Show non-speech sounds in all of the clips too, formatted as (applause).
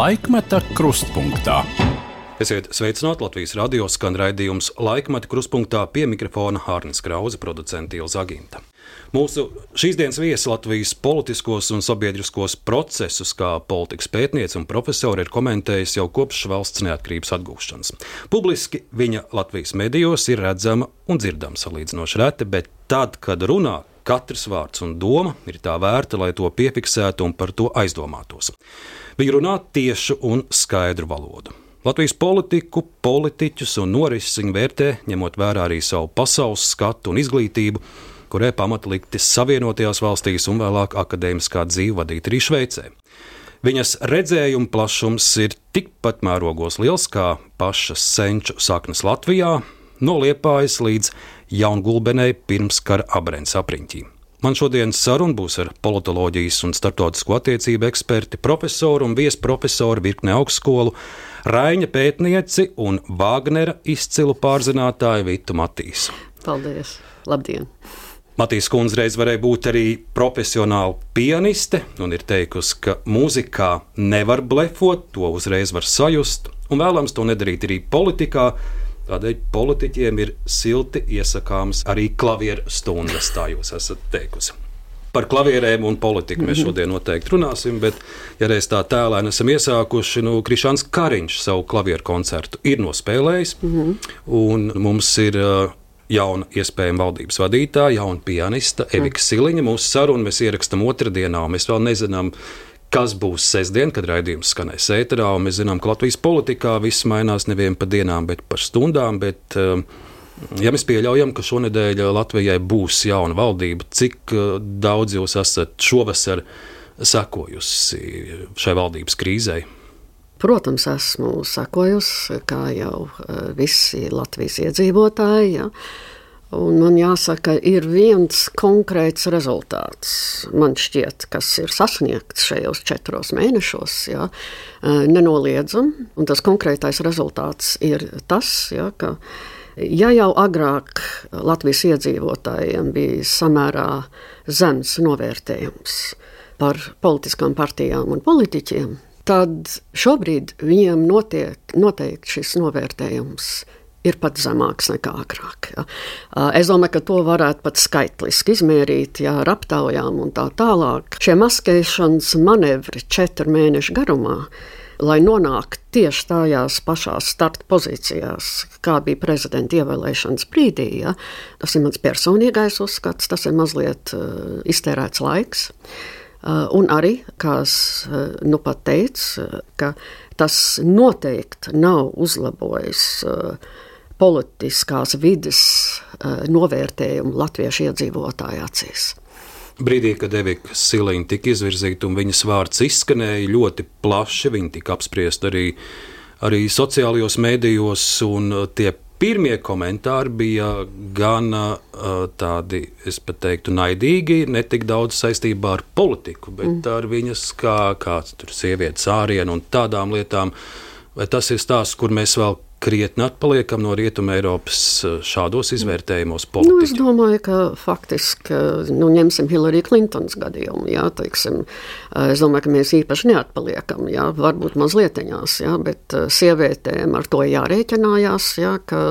Laikmeta krustpunktā. Esiet sveicināti Latvijas radio skan raidījums Laikmeta krustpunktā pie mikrofona Hārnes Krause, producenta Ilza Aginta. Mūsu šīs dienas viesi Latvijas politiskos un sabiedriskos procesus, kā politikas pētniece un profesore, ir komentējusi jau kopš valsts neatkarības atgūšanas. Publiski viņa Latvijas medijos ir redzama un dzirdama salīdzinoši reti, bet tad, kad runā, katrs vārds un doma ir tā vērta, lai to piefiksētu un par to aizdomātos. Viņa runā tiešu un skaidru valodu. Latvijas politiku, politiķus un norises viņa vērtē, ņemot vērā arī savu pasaules skatu un izglītību, kurai pamata likti Savienotajās valstīs un vēlāk akadēmiskā dzīve vadīt arī Šveicē. Viņas redzējuma plašums ir tikpat mērogos liels kā pašas senču saknes Latvijā, no Liepājas līdz Jaungulbenei pirms kara abrēns apriņķīm. Man šodienas saruna būs ar politoloģijas un starptautisko attiecību eksperti, profesoru un viesprofesoru virkne augstskolu, Raina pētnieci un Vāgnera izcilu pārzinātāju Vitu Matīsu. Paldies! Labdien! Matīs Kundze reiz varēja būt arī profesionāla pianiste, un ir teikusi, ka mūzikā nevar blefot, to uzreiz var sajust, un vēlams to nedarīt arī politikā. Tādēļ politiķiem ir silti iesakāmas arī klavieru stundas, tā jūs esat teikusi. Par klavierēm un politiku mēs šodien noteikti runāsim, bet, ja reiz tā tēlēni esam iesākuši, nu, Krišāns Kariņš savu klavieru koncertu ir nospēlējis, mm -hmm. un mums ir uh, jauna iespējama valdības vadītāja, jauna pianista Evika Siliņa. Mūsu sarunu mēs ierakstām otrdienā, un mēs vēl nezinām, kas būs sestdien, kad raidījums skanēs ēterā. Mēs zinām, ka Latvijas politikā viss mainās nevien pa dienām, bet par stundām. Bet, um, Ja mēs pieļaujam, ka šonadēļ Latvijai būs jauna valdība, cik uh, daudz jūs esat šovasar sekojusi šai valdības krīzei? Protams, esmu sekojusi, kā jau uh, visi Latvijas iedzīvotāji. Ja. Un man jāsaka, ir viens konkrēts rezultāts, man šķiet, kas ir sasniegts šajos četros mēnešos, ja, nenoliedzam. Un tas konkrētais rezultāts ir tas, ja, ka, ja jau agrāk Latvijas iedzīvotājiem bija samērā zems novērtējums par politiskām partijām un politiķiem, tad šobrīd viņiem notiek noteikti šis novērtējums ir pat zemāks nekā agrāk. Ja. Es domāju, ka to varētu pat skaitliski izmērīt, ja ar aptaujām un tā tālāk. Šie maskēšanas manevri četru mēnešu garumā, lai nonāktu tieši tajās pašās starta pozīcijās, kā bija prezidenta ievēlēšanas brīdī, ja, tas ir mans personīgais uzskats, tas ir mazliet uh, iztērēts laiks. Uh, un arī, kā es uh, nu pat teicu, ka tas noteikti nav uzlabojis uh, politiskās vidas uh, novērtējumu latviešu iedzīvotāju acīs. Brīdī, kad Evika Siliņa tika izvirzīta un viņas vārds izskanēja ļoti plaši, viņa tika apspriesta arī, arī sociālajos mēdījos, un tie pirmie komentāri bija gan uh, tādi, es pat teiktu, naidīgi, ne tik daudz saistībā ar politiku, bet mm. ar viņas kā kāds tur sievietes ārienu un tādām lietām. Vai tas ir stāsts, kur mēs vēl krietni atpaliekam no Rietumē Eiropas eh, šādos izvērtējumos? Politiķi? Nu, es domāju, ka faktiski, nu, ņemsim Hillary Clintons gadījumu, jā, teiksim, eh, es domāju, ka mēs īpaši neatpaliekam, jā, varbūt mazlietiņās, jā, bet eh, sievietēm ar to jārēķinājās, jā, ka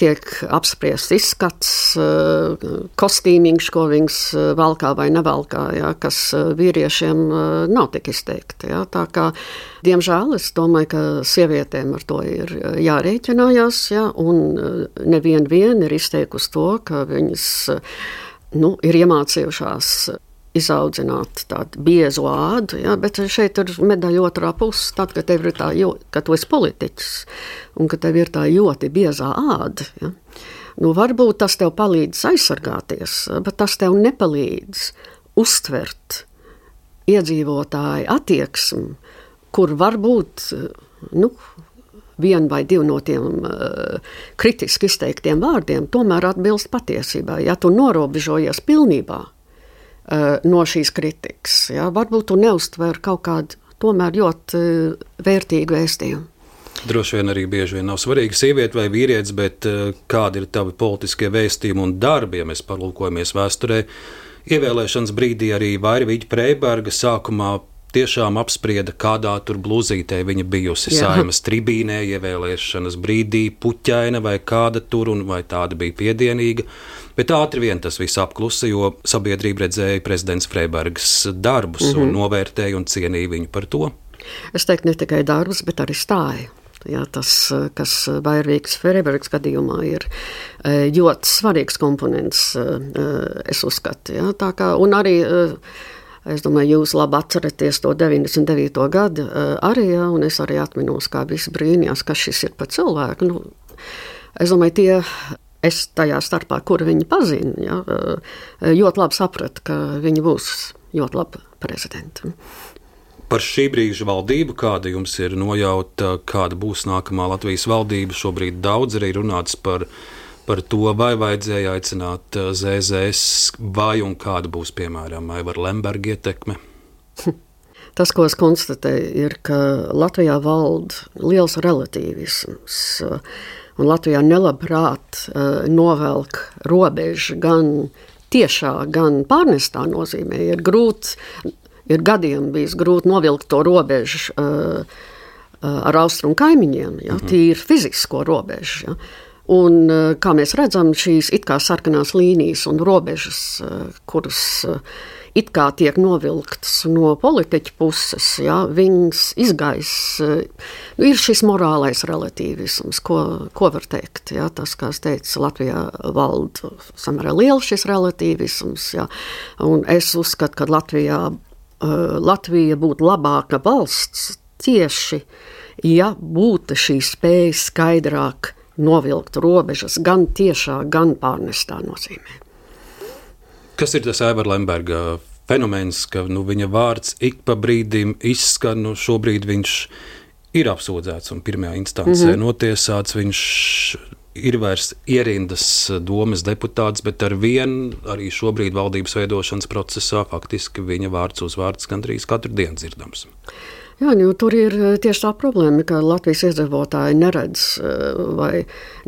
tiek apspriests izskats, eh, kostīmiņš, ko viņas eh, valkā vai nevalkā, ja, kas eh, vīriešiem nav tik izteikti. Ja. Tā kā, diemžēl es domāju, ka sievietēm ar to ir jārēķinājās, ja, un neviena vien ir izteikusi to, ka viņas nu, ir iemācījušās izaudzināt tādu biezu ādu, ja, bet šeit ir medaļa otrā puse. Tad, kad tev ir tā, jo, ka tu esi politiķis un ka tev ir tā ļoti biezā āda, ja, nu, varbūt tas tev palīdz aizsargāties, bet tas tev nepalīdz uztvert iedzīvotāju attieksmi, kur varbūt nu, viena vai divi no tiem uh, kritiski izteiktiem vārdiem tomēr atbilst patiesībai. Ja tu norobežojies pilnībā Eh, no šīs kritikas. Ja? Varbūt tu neuztver kaut kādu tomēr ļoti eh, vērtīgu vēstījumu. Droši vien arī bieži vien nav svarīgi sieviete vai vīrietis, bet kādi ir tavi politiskie vēstījumi un darbi, ja mēs palūkojamies vēsturē. Ievēlēšanas brīdī arī Vairvīģa Preiberga sākumā tiešām apsprieda, kādā tur blūzītē viņa bijusi Jā. saimas tribīnē, ievēlēšanas brīdī, puķaina vai kāda tur, un vai tāda bija piedienīga. Bet ātri vien tas viss apklusa, jo sabiedrība redzēja prezidents Freibergs darbus mm -hmm. un mhm. novērtēja un cienīja viņu par to. Es teiktu, ne tikai darbus, bet arī stāju. Jā, tas, kas Vairvīgas Freibergas gadījumā ir e, ļoti svarīgs komponents, e, e, es uzskatu. Jā, tā kā, un arī Es domāju, jūs labi atceraties to 99. gadu arī, ja, un es arī atminos, kā visi brīnījās, kas šis ir par cilvēku. Nu, es domāju, tie es tajā starpā, kur viņi pazina, ja, ļoti labi sapratu, ka viņi būs ļoti labi prezidenti. Par šī brīža valdību, kāda jums ir nojauta, kāda būs nākamā Latvijas valdība, šobrīd daudz arī runāts par viņa par to, vai vajadzēja aicināt uh, ZZS, vai un kāda būs, piemēram, Aivara Lemberga ietekme. (laughs) Tas, ko es konstatēju, ir, ka Latvijā valda liels relativisms. Uh, un Latvijā nelabprāt uh, novelk robežu gan tiešā, gan pārnestā nozīmē. Ir grūti, ir gadiem bijis grūti novilkt to robežu ar austrumu kaimiņiem, ja, -hmm. tīri fizisko robežu. Ja. Un, eh, kā mēs redzam, šīs it kā sarkanās līnijas un robežas, eh, kuras eh, it kā tiek novilktas no politiķa puses, ja, viņas izgaisa. Nu, ir šis morālais relativisms, ko, ko var teikt. Ja, tas, kā es teicu, Latvijā valda samērā liels šis relativisms. Ja, es uzskatu, ka Latvijā, Latvija būtu labāka valsts tieši, ja būtu šī spēja skaidrāk novilkt robežas gan tiešā, gan pārnestā nozīmē. Kas ir tas Aivara Lemberga fenomens, ka nu, viņa vārds ik pa brīdim izskan, nu, šobrīd viņš ir apsūdzēts un pirmajā instancē mm -hmm. notiesāts. Viņš ir vairs ierindas domas deputāts, bet ar vienu arī šobrīd valdības veidošanas procesā faktiski viņa vārds uz vārds gandrīz katru dienu dzirdams. Jā, nu, tur ir eh, tieši tā problēma, ka Latvijas iedzīvotāji neredz eh, vai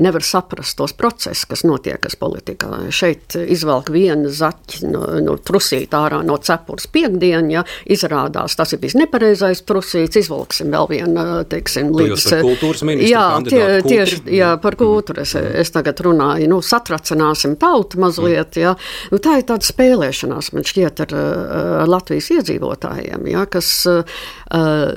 nevar saprast tos procesus, kas notiek politikā. Šeit izvelk vienu zaķi no, no trusīta ārā no cepures piekdienu, ja izrādās tas ir bijis nepareizais trusīts, izvilksim vēl vienu, eh, teiksim, līdz. Kultūras ministrs. Jā, tie, tieši, jā, par kultūru es, es tagad runāju, nu, satracināsim tautu mazliet, jā. Nu, tā ir tāda spēlēšanās, man šķiet, ar, ar Latvijas iedzīvotājiem, jā, kas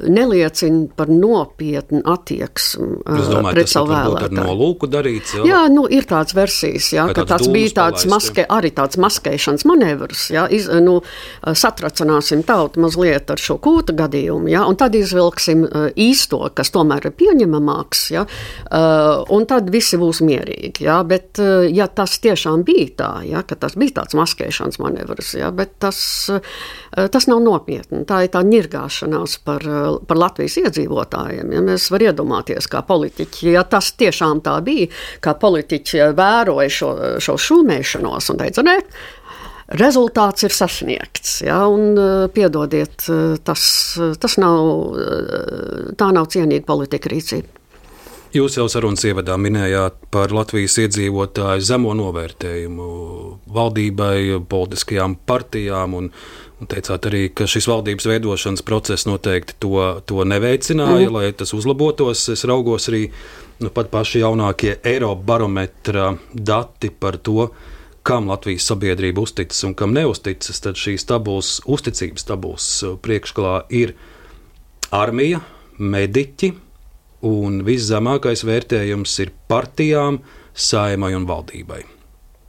neliecina par nopietnu attieksmi domāju, pret savu vēlētāju. Nolūku darīts, jā. jā, nu, ir tāds versijas, jā, ka tas bija tāds maske, arī tāds maskēšanas manevrs, jā, iz, nu, satracināsim tautu mazliet ar šo kūta gadījumu, jā, un tad izvilksim īsto, kas tomēr ir pieņemamāks, jā, un tad visi būs mierīgi, jā, bet ja tas tiešām bija tā, jā, ka tas bija tāds maskēšanas manevrs, jā, bet tas, tas nav nopietni, tā ir tā ņirgāšanās par, par Latvijas iedzīvotājiem. Ja mēs varam iedomāties, kā politiķi, ja tas tiešām tā bija, kā politiķi vēroja šo, šo šūmēšanos un teica, ne. Rezultāts ir sasniegts, ja, un piedodiet, tas, tas nav, tā nav cienīga politika rīcība. Jūs jau sarunas ievadā minējāt par Latvijas iedzīvotāju zemo novērtējumu valdībai, politiskajām partijām Un teicāt arī, ka šis valdības veidošanas process noteikti to, to neveicināja, mm. lai tas uzlabotos. Es raugos arī nu, pat paši jaunākie Eirobarometra dati par to, kam Latvijas sabiedrība uzticas un kam neusticas. Tad šīs tabulas, uzticības tabulas priekšgalā ir armija, mediķi, un viszemākais vērtējums ir partijām, saimai un valdībai.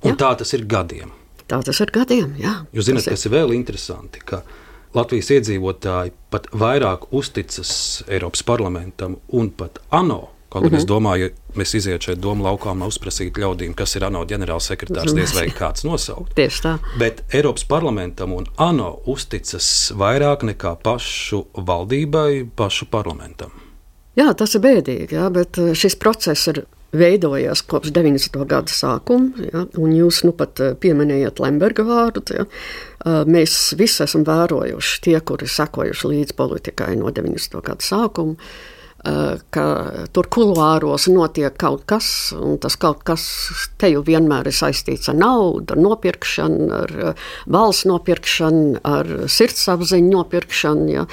Un Jā. tā tas ir gadiem. Tā tas ir gadiem. Jā, Jūs zināt, kas ir vēl interesanti, ka Latvijas iedzīvotāji pat vairāk uzticas Eiropas parlamentam un pat ANO. Kaut gan mm -hmm. es mhm. domāju, ja mēs iziet šeit domu laukām, uzprasīt ļaudīm, kas ir ANO ģenerālsekretārs, diez vai kāds nosaukt. Tieši tā. Bet Eiropas parlamentam un ANO uzticas vairāk nekā pašu valdībai, pašu parlamentam. Jā, tas ir bēdīgi, jā, bet eh, šis process ir veidojies kopš 90. gada sākuma, ja, un jūs nu pat eh, pieminējat Lemberga vārdu. Ja. Eh, mēs visi esam vērojuši, tie, kuri sekojuši līdz politikai no 90. gada sākuma. Ka tur kuluāros notiek kaut kas, un tas kaut kas te jau vienmēr ir saistīts ar naudu, ar nopirkšanu, ar valsts nopirkšanu, ar sirdsapziņu nopirkšanu, ja,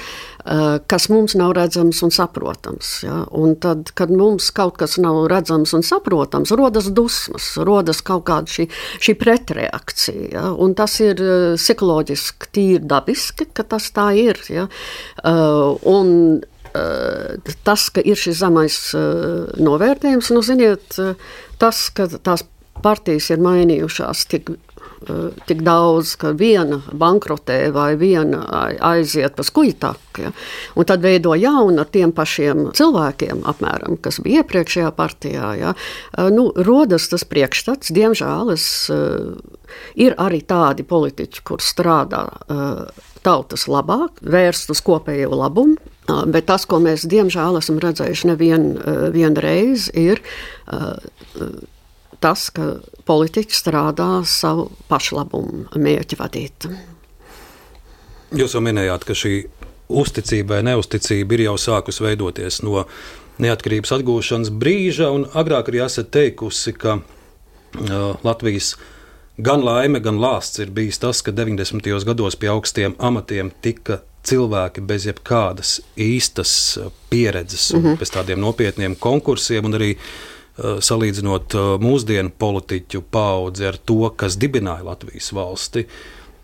kas mums nav redzams un saprotams. Ja. Un tad, kad mums kaut kas nav redzams un saprotams, rodas dusmas, rodas kaut kāda šī, šī pretreakcija. Ja. Un tas ir psiholoģiski tīri dabiski, ka tas tā ir. Ja. Un tas, ka ir šis zemais novērtējums, nu, ziniet, tas, ka tās partijas ir mainījušās tik, tik daudz, ka viena bankrotē vai viena aiziet pa skuitaku, ja, un tad veido jaunu ar tiem pašiem cilvēkiem, apmēram, kas bija iepriekšējā partijā. Ja, nu, rodas tas priekšstats, diemžēl es, ir arī tādi politiķi, kur strādā tautas labāk, vērst uz kopējo labumu. Bet tas, ko mēs diemžēl esam redzējuši nevienu vien reizi, ir tas, ka politiķi strādā savu pašlabumu mērķi vadīt. Jūs jau minējāt, ka šī uzticība vai neusticība ir jau sākus veidoties no neatkarības atgūšanas brīža, un agrāk arī esat teikusi, ka uh, Latvijas gan laime, gan lāsts ir bijis tas, ka 90. gados pie augstiem amatiem tika cilvēki bez jebkādas īstas uh, pieredzes, mm -hmm. bez tādiem nopietniem konkursiem, un arī uh, salīdzinot uh, mūsdienu politiķu paudzi ar to, kas dibināja Latvijas valsti.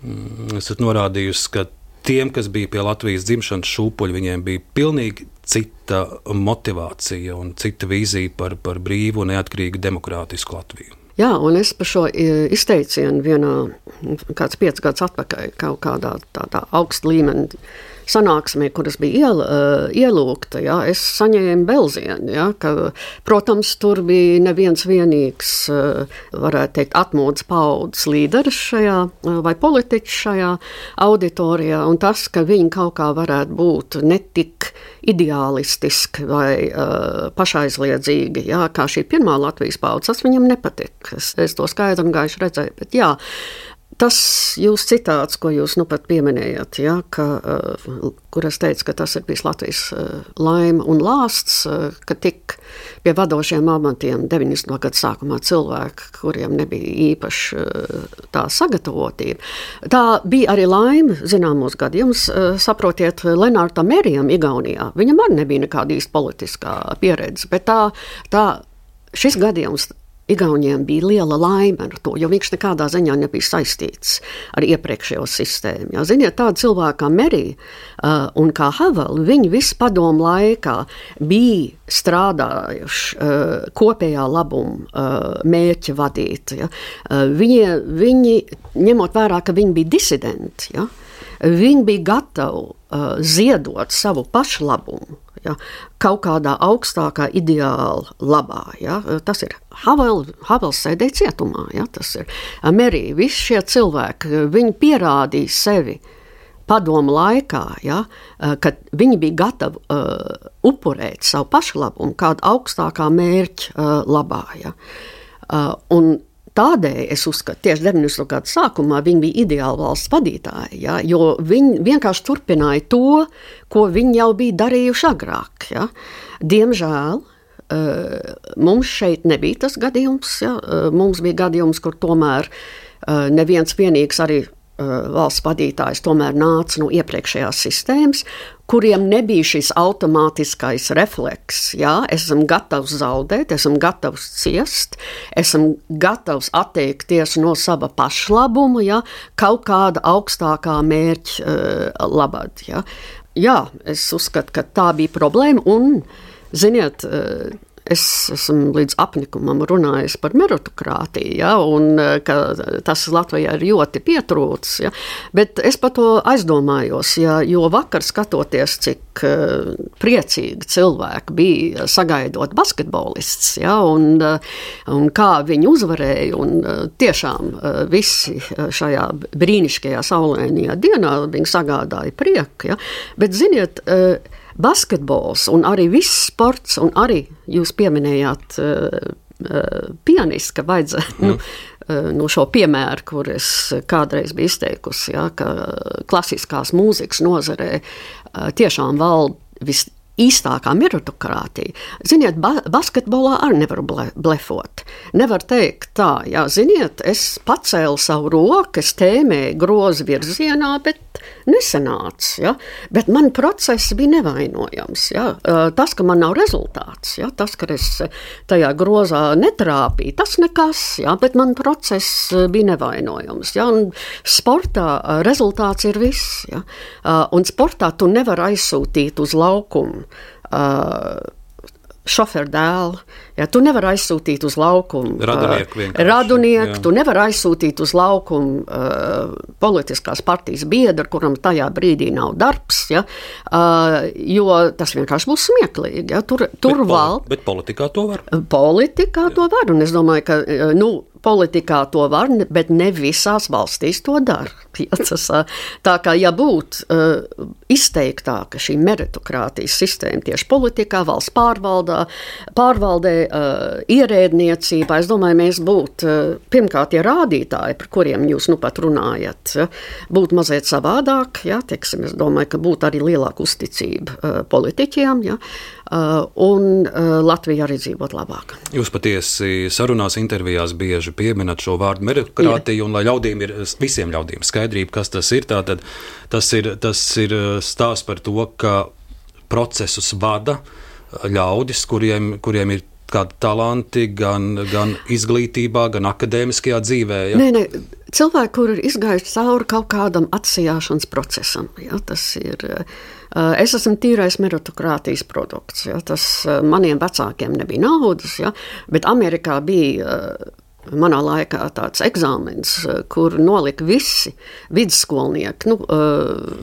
Mm, esat norādījusi, ka tiem, kas bija pie Latvijas dzimšanas šūpuļa, viņiem bija pilnīgi cita motivācija un cita vīzija par, par brīvu, neatkarīgu, demokrātisku Latviju. Jā, un es par šo izteicienu vienā, kāds piecus gadus atpakaļ, kaut kādā tādā augsta līmenī sanāksmē, kuras bija iel, uh, ielūgta, ja, es saņēmu belzienu. Ja, ka, protams, tur bija neviens vienīgs, uh, varētu teikt, atmodas paudzes līderis šajā uh, vai politiķis šajā auditorijā, un tas, ka viņi kaut kā varētu būt netik ideālistiski vai uh, pašaizliedzīgi, jā, kā šī pirmā Latvijas paudze, tas viņam nepatika. Es, es to skaidri un gaiši redzēju, bet jā, Tas jūs citāts, ko jūs nu pat pieminējāt, ja, ka, uh, kur es teicu, ka tas ir bijis Latvijas uh, laime un lāsts, uh, ka tik pie vadošiem amatiem 90. gadu sākumā cilvēki, kuriem nebija īpaši tā sagatavotība. Tā bija arī laime zināmos gadījumos. Saprotiet, Lenārta Merijam Igaunijā, viņam arī nebija nekāda īsta politiskā pieredze, bet tā, tā šis gadījums Igauniem bija liela laime ar to, jo viņš nekādā ziņā nebija saistīts ar iepriekšējo sistēmu. Jā, ziniet, tādi cilvēki kā Merija uh, un kā Havela, viņi visu padomu laikā bija strādājuši uh, kopējā labuma uh, mērķa vadīt. Ja. Uh, viņi, viņi, ņemot vērā, ka viņi bija disidenti, ja, viņi bija gatavi uh, ziedot savu pašlabumu ja, kaut kādā augstākā ideāla labā. Ja. Tas ir Havels, Havels sēdēja cietumā, ja, tas ir Merija. Visi šie cilvēki, viņi pierādīja sevi padomu laikā, ja, kad viņi bija gatavi uh, upurēt savu pašlabumu kādu augstākā mērķa uh, labā. Ja. Uh, un Tādēļ es uzskatu, tieši 90. gadu sākumā viņi bija ideāli valsts vadītāji, ja, jo viņi vienkārši turpināja to, ko viņi jau bija darījuši agrāk. Ja. Diemžēl uh, mums šeit nebija tas gadījums. Ja. Uh, mums bija gadījums, kur tomēr uh, neviens vienīgs arī valsts vadītājs tomēr nāca no iepriekšējās sistēmas, kuriem nebija šis automātiskais refleks. Jā, esam gatavs zaudēt, esam gatavs ciest, esam gatavs atteikties no sava pašlabuma, jā, kaut kāda augstākā mērķa uh, labad. Jā. jā, es uzskatu, ka tā bija problēma. Un, ziniet, uh, Es esmu līdz apnikumam runājis par meritokratīju, ja, un ka tas Latvijā ir ļoti pietrūcis. Ja, bet es par to aizdomājos, ja, jo vakar skatoties, cik uh, priecīgi cilvēki bija sagaidot basketbolists, ja, un, uh, un kā viņi uzvarēja, un tiešām visi šajā brīnišķīgajā saulēnajā dienā viņi sagādāja prieku. Ja, bet, ziniet, basketbols un arī viss sports, un arī jūs pieminējāt uh, uh, pianistu, ka vajadzētu. Mm. Nu, uh, (laughs) no šo piemēru, kur es kādreiz biju izteikusi, ja, ka klasiskās mūzikas nozarē tiešām valda vis, īstākā meritokratīja. Ziniet, ba basketbolā arī nevar ble blefot. Nevar teikt tā, jā, ziniet, es pacēlu savu roku, es tēmēju grozu virzienā, bet nesanāca. Ja? Bet man process bija nevainojams. Ja? Tas, ka man nav rezultāts, ja? tas, ka es tajā grozā netrāpīju, tas nekas, ja? bet man process bija nevainojams. Ja? Un sportā rezultāts ir viss. Ja? Un sportā tu nevari aizsūtīt uz laukumu šoferu dēlu. Ja, tu nevari aizsūtīt uz laukumu. Uh, radunieku tu nevari aizsūtīt uz laukumu uh, politiskās partijas biedru, kuram tajā brīdī nav darbs, ja, uh, jo tas vienkārši būs smieklīgi. Ja, tur tur bet, val... bet politikā to var. Politikā to var, un es domāju, ka. Nu, politikā to var, bet ne visās valstīs to dara. (laughs) Tā kā ja būtu uh, izteiktāka šī meritokratīzes sistēma tieši politikā, valsts pārvaldā, pārvaldē, uh, ierēdniecībā, es domāju, mēs būtu uh, pirmkārt tie rādītāji, par kuriem jūs nu pat runājat, ja, būtu mazliet savādāk. Ja, teiksim, es domāju, ka būtu arī lielāka uzticība uh, politiķiem. Ja, un uh, Latvija arī dzīvot labāk. Jūs patiesi sarunās, intervijās bieži pieminat šo vārdu meritokratīju, un lai ļaudīm ir visiem ļaudīm skaidrība, kas tas ir, tātad tas ir, tas ir stāsts par to, ka procesus vada ļaudis, kuriem, kuriem ir kādi talanti gan, gan izglītībā, gan akadēmiskajā dzīvē. Ja? Nē, nē, cilvēki, kur ir izgājuši cauri kaut kādam atsijāšanas procesam, ja, tas ir. Es esmu tīrais meritokratījas produkts. Ja, tas maniem vecākiem nebija naudas, ja, bet Amerikā bija manā laikā tāds eksāmenis, eh, kur nolika visi vidusskolnieki nu,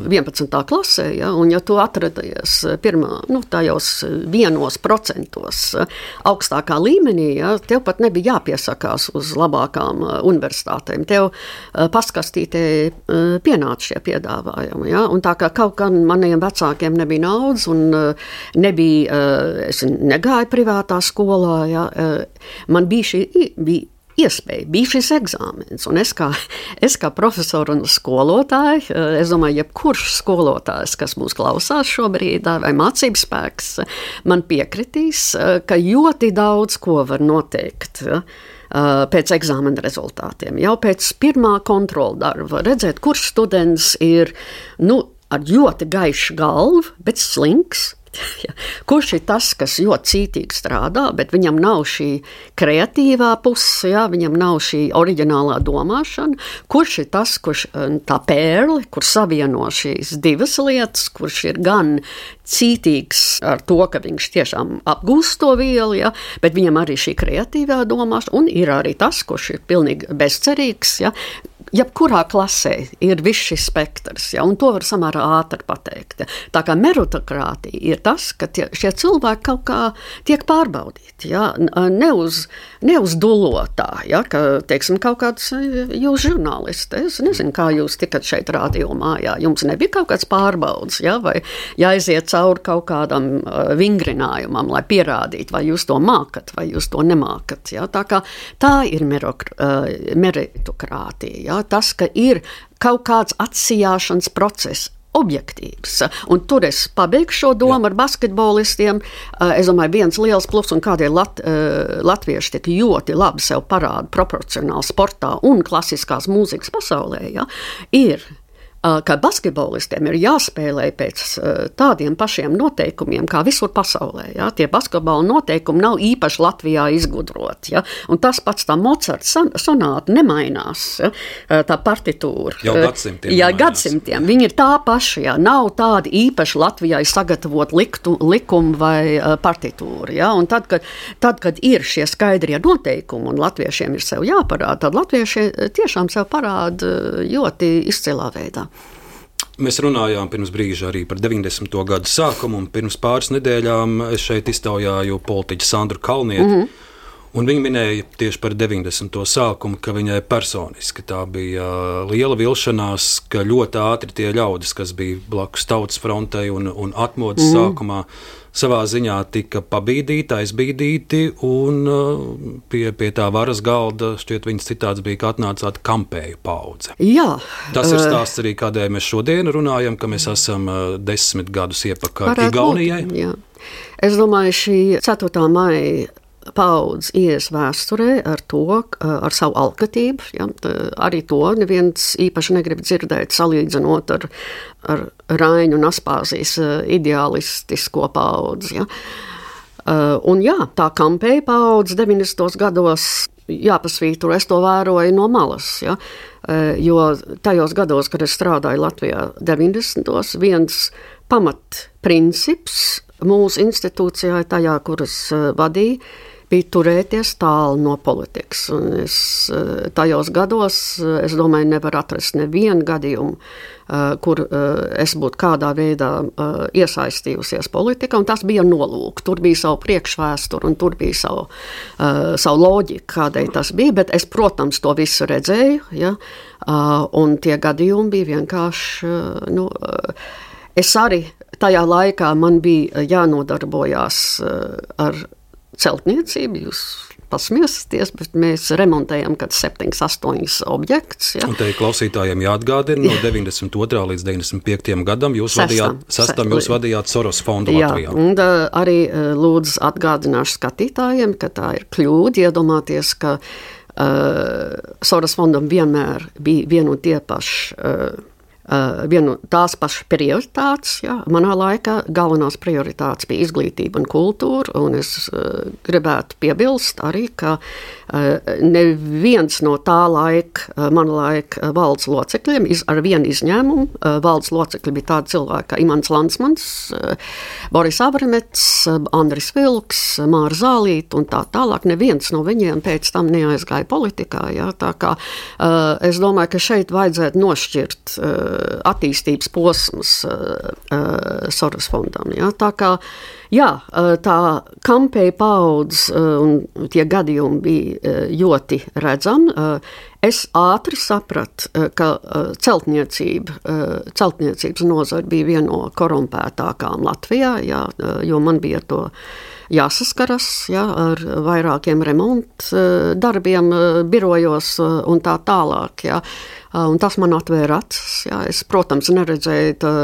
11. Eh, klasē. Ja, un, ja tu atradies pirmā, nu, tajos vienos procentos eh, augstākā līmenī, ja, tev pat nebija jāpiesakās uz labākām universitātēm. Tev paskastītē pienāca šie piedāvājumi. Ja, un tā kā kaut kā maniem vecākiem nebija naudas un nebija, es negāju privātā skolā, ja, man bija šī bija iespēja, bija šis eksāmenis. Un es kā, es kā profesors un skolotājs, eh, es domāju, jebkurš skolotājs, kas mūs klausās šobrīd, vai mācību spēks, man piekritīs, eh, ka ļoti daudz ko var noteikt. Ja? Eh, pēc eksāmena rezultātiem, jau pēc pirmā kontrola darba, redzēt, kurš students ir nu, ar ļoti gaišu galvu, bet slinks. (laughs) Kurš ir tas, kas ļoti cītīgi strādā, bet viņam nav šī kreatīvā puse, ja? viņam nav šī oriģinālā domāšana? Kurš ir tas, kurš eh, tā pērli, kur savieno šīs divas lietas, kurš ir gan cītīgs ar to, ka viņš tiešām apgūst to vielu, ja? bet viņam arī šī kreatīvā domāšana, un ir arī tas, kurš ir pilnīgi bezcerīgs, ja? Jebkurā klasē ir viss šis spektrs, ja, un to var samērā ātri pateikt. Ja. Tā kā meritokratīja ir tas, ka tie, šie cilvēki kaut kā tiek pārbaudīti, ja, ne, uz, ne uz dulotā, ja, ka, teiksim, kaut kāds jūs žurnālisti, es nezinu, kā jūs tikat šeit rādījumā, ja, jums nebija kaut kāds pārbaudas, ja, vai jāiziet cauri kaut kādam uh, vingrinājumam, lai pierādītu, vai jūs to mākat, vai jūs to nemākat, ja. Tā tā ir meritokratīja, ja tas, ka ir kaut kāds atsijāšanas process. Objektīvs. Un tur es pabeigšu šo domu Jā. ar basketbolistiem. Es domāju, viens liels plus, un kādēļ lat, latvieši tik ļoti labi sev parāda proporcionāli sportā un klasiskās mūzikas pasaulē, ja, ir ka basketbolistiem ir jāspēlē pēc tādiem pašiem noteikumiem kā visur pasaulē. Ja? Tie basketbola noteikumi nav īpaši Latvijā izgudroti. Ja? Un tas pats tā Mocarta sonāta nemainās, ja? tā partitūra. Jau gadsimtiem. Jā, gadsimtiem. Viņi ir tā paši. Ja? Nav tādi īpaši Latvijai sagatavot liktu, likumu vai partitūru. Ja? Un tad, kad, tad, kad ir šie skaidrie noteikumi un latviešiem ir sev jāparāda, tad latvieši tiešām sev parāda ļoti izcilā veidā. Mēs runājām pirms brīža arī par 90. gadu sākumu, un pirms pāris nedēļām es šeit iztaujāju politiķu Sandru Kalnieti. Mm -hmm. Un viņa minēja tieši par 90. sākumu, ka viņai personiski tā bija liela vilšanās, ka ļoti ātri tie ļaudis, kas bija blakus tautas frontei un, un atmodas mm. sākumā, savā ziņā tika pabīdīti, aizbīdīti, un uh, pie, pie tā varas galda šķiet viņas citāds bija, ka atnācāt kampēju paudze. Jā. Tas ir uh, stāsts arī, kādēļ mēs šodien runājam, ka mēs esam uh, desmit gadus iepakaļ Igaunijai. Būt, jā. Es domāju, šī 4. maija paudze ies vēsturē ar to, ar savu alkatību. Ja, arī to neviens īpaši negrib dzirdēt, salīdzinot ar, ar Rainu un Aspāzijas ideālistisko paudzi. Ja. Un jā, tā kampēja paudze 90. gados jāpasvītro, es to vēroju no malas. Ja? Jo tajos gados, kad es strādāju Latvijā 90. viens pamatprincips mūsu institūcijā, tajā, kuras vadīja, bija turēties tālu no politikas. Un es tajos gados, es domāju, nevar atrast nevienu gadījumu, kur es būtu kādā veidā iesaistījusies politikā, un tas bija nolūks. Tur bija savu priekšvēsturi, un tur bija savu, savu loģiku, kādēļ tas bija, bet es, protams, to visu redzēju, ja, un tie gadījumi bija vienkārši, nu, es arī tajā laikā man bija jānodarbojās ar celtniecību. Jūs pasmiesties, bet mēs remontējam kad 7, 8 objektus. Ja. Un te klausītājiem jāatgādina, no 92. līdz 95. gadam jūs sestam, vadījāt, sestam jūs vadījāt Soros fondu Jā, Latvijā. Un arī lūdzu atgādināšu skatītājiem, ka tā ir kļūda iedomāties, ka uh, Soros fondam vienmēr bija vien un tie paši. Uh, vienu tās pašas prioritātes. Jā. Manā laikā galvenās prioritātes bija izglītība un kultūra, un es uh, gribētu piebilst arī, ka uh, neviens no tā laika, mana laika valdes locekļiem, ar vienu izņēmumu, valdes locekļi bija tādi cilvēki kā Imants Lansmans, Boris Abramets, uh, Andris Vilks, Māra Zālīta un tā tālāk. Neviens no viņiem pēc tam neaizgāja politikā. Jā. Tā kā es domāju, ka šeit vajadzētu nošķirt attīstības posms uh, uh, Soros fondam. Ja? Tā kā jā, tā kampēja paudze un tie gadījumi bija ļoti redzami. Es ātri sapratu, ka celtniecība, celtniecības nozara bija viena no korumpētākām Latvijā, jā, jo man bija to jāsaskaras ja, ar vairākiem remontu darbiem, birojos un tā tālāk. Ja. Un tas man atvēra acis. Ja. Es, protams, neredzēju, tā,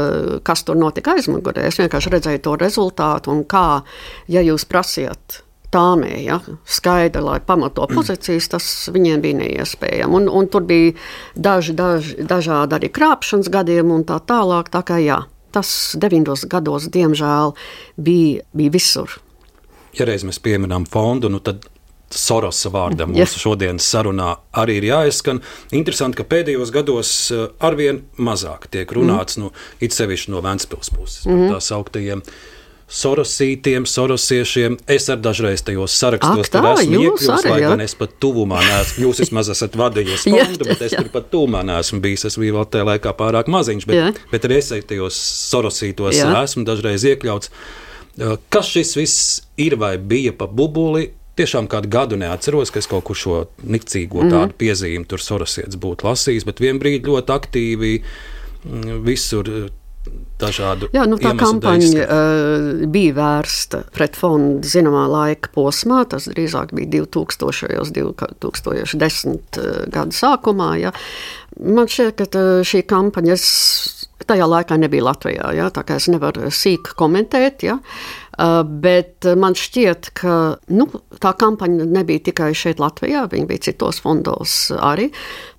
kas tur notika aizmugurē. Es vienkārši redzēju to rezultātu un kā, ja jūs prasiet tāmē, ja, skaidri, lai pamato (clears throat) pozīcijas, tas viņiem bija neiespējami. Un, un tur bija daži, daži, dažādi arī krāpšanas gadiem un tā tālāk. Tā kā jā, tas 90. gados, diemžēl, bija, bija visur. Ja reiz mēs pieminām fondu, nu tad Sorosa vārdam mūsu ja. šodienas sarunā arī ir jāizskan. Interesanti, ka pēdējos gados eh, arvien mazāk tiek runāts, mm. nu, it sevišķi no Vēncpils puses, mm -hmm. tā sauktajiem. Sorosītiem, sorosiešiem. Es arī dažreiz tajos sarakstos Ak, tā, esmu iekļuvis, lai gan es pat tuvumā neesmu. Jūs (laughs) vismaz esat vadījusi fondu, bet es tur pat tuvumā neesmu bijis. Es biju vēl tajā laikā pārāk maziņš, bet, jā. bet arī es tajos sorosītos jā. esmu dažreiz iekļauts. Eh, kas šis viss ir vai bija pa bubuli? tiešām kādu gadu neatceros, ka es kaut kur šo nikcīgo mm. tādu piezīmi tur sorosietis būtu lasījis, bet vienā brīdī ļoti aktīvi mm, visur. Dažādu Jā, nu, tā kampaņa uh, bija vērsta pret fondu zināmā laika posmā. Tas drīzāk bija 2000. un 2010. gada sākumā. Ja. Man šķiet, ka šī kampaņa tajā laikā nebija Latvijā. Ja, tā kā es nevaru sīk komentēt. Ja. Uh, bet man šķiet, ka nu, tā kampaņa nebija tikai šeit, Latvijā, viņa bija citos fondos arī.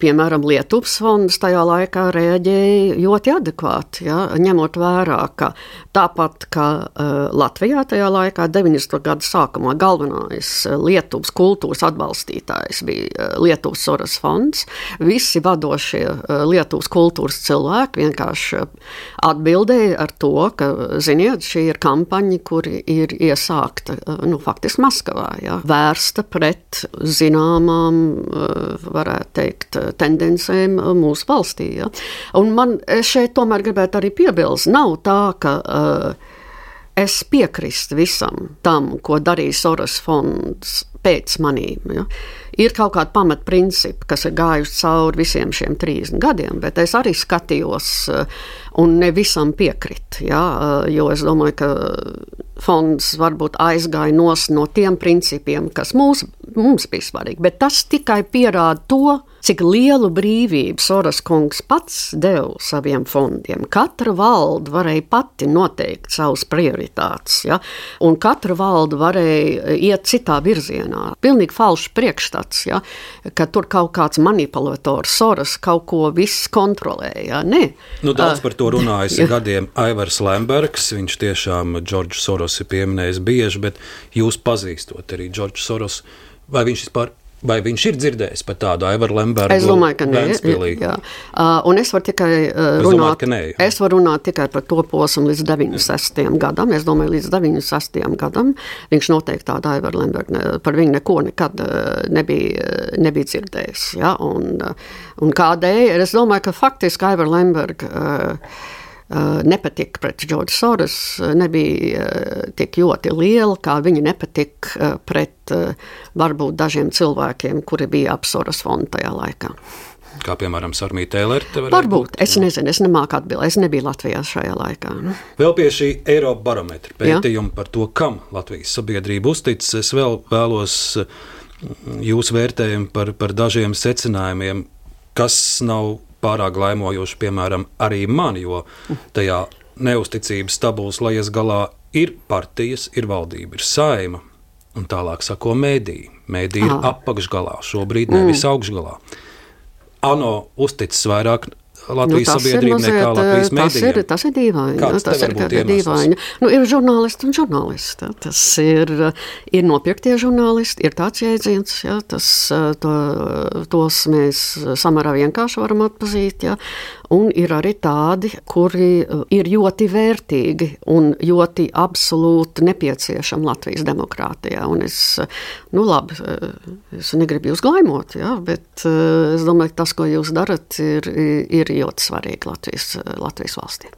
Piemēram, Lietuvas fonds tajā laikā reaģēja ļoti adekvāti, ja, ņemot vērā, ka tāpat kā uh, Latvijā tajā laikā, 90. gada sākumā, galvenais Lietuvas kultūras atbalstītājs bija uh, Lietuvas Soras fonds. Visi vadošie uh, Lietuvas kultūras cilvēki vienkārši atbildēja ar to, ka, ziniet, šī ir kampaņa, kur ir iesākta eh, nu, faktiski Maskavā, ja, vērsta pret zināmām, eh, varētu teikt, tendencēm mūsu valstī. Ja. Un man šeit tomēr gribētu arī piebilst, nav tā, ka es piekrīstu visam tam, ko darīja Soros fonds pēc manīm. Ja. Ir kaut kādi pamatprincipi, kas ir gājuši cauri visiem šiem 30 gadiem, bet es arī skatījos un ne visam piekritu. Ja, jo es domāju, ka fonds varbūt aizgāja no tiem principiem, kas mūs mums bija svarīgi. Bet tas tikai pierāda to, cik lielu brīvību Soros kungs pats deva saviem fondiem. Katra valde varēja pati noteikt savas prioritātes, ja? un katra valde varēja iet citā virzienā. Pilnīgi falšs priekšstats, ja? ka tur kaut kāds manipulators Soros kaut ko viss kontrolēja. Nē. Nu, daudz par to runājas uh, gadiem Aivars Lembergs. Viņš tiešām Džordžu Soros ir pieminējis bieži, bet jūs pazīstot arī Džordžu Soros. Vai viņš vispār Vai viņš ir dzirdējis par tādu Aivaru Lembergu? Es domāju, ka nē. Jā. Uh, un es varu tikai uh, runāt, domāju, es varu runāt tikai par to posmu līdz 96. gadam. Es domāju, līdz 96. gadam viņš noteikti tādu Aivaru Lembergu, ne, par viņu neko nekad uh, nebija, nebija dzirdējis. Ja? Un, uh, un kādēļ? Es domāju, ka faktiski Aivaru Lembergu. Uh, Eh, nepatika pret Džordžu Soros, eh, nebija eh, tik ļoti liela, kā viņa nepatika pret varbūt dažiem cilvēkiem, kuri bija ap Soros fondu tajā laikā. Kā piemēram Sarmija Tēlere? Varbūt, es nezinu, es nemāku atbildēt, es nebiju Latvijā šajā laikā. Nu. Vēl pie šī Eiropa barometra pētījuma par to, kam Latvijas sabiedrība uzticas, es vēl vēlos jūsu vērtējumu par, par dažiem secinājumiem, kas nav pārāk laimojoši, piemēram, arī man, jo tajā neusticības tabulas lejas galā ir partijas, ir valdība, ir saima. Un tālāk sako mēdīja. Mēdīja ir apakšgalā, šobrīd nevis mm. augšgalā. ANO uzticis vairāk Latvijas nu, sabiedrība mazliet, nekā Latvijas mēdījiem. Tas ir, tas ir dīvaini. Kāds tas ir dīvaini. Nu, ir žurnālisti un žurnālisti. Tas ir, ir nopirktie žurnālisti, ir tāds jēdziens, ja, tas, to, tos mēs samērā vienkārši varam atpazīt. Ja. Un ir arī tādi, kuri ir ļoti vērtīgi un ļoti absolūti nepieciešami Latvijas demokrātijā. Un es, nu labi, es negribu jūs glaimot, ja, bet es domāju, ka tas, ko jūs darat, ir, ir ir ļoti svarīgi Latvijas, Latvijas valstī.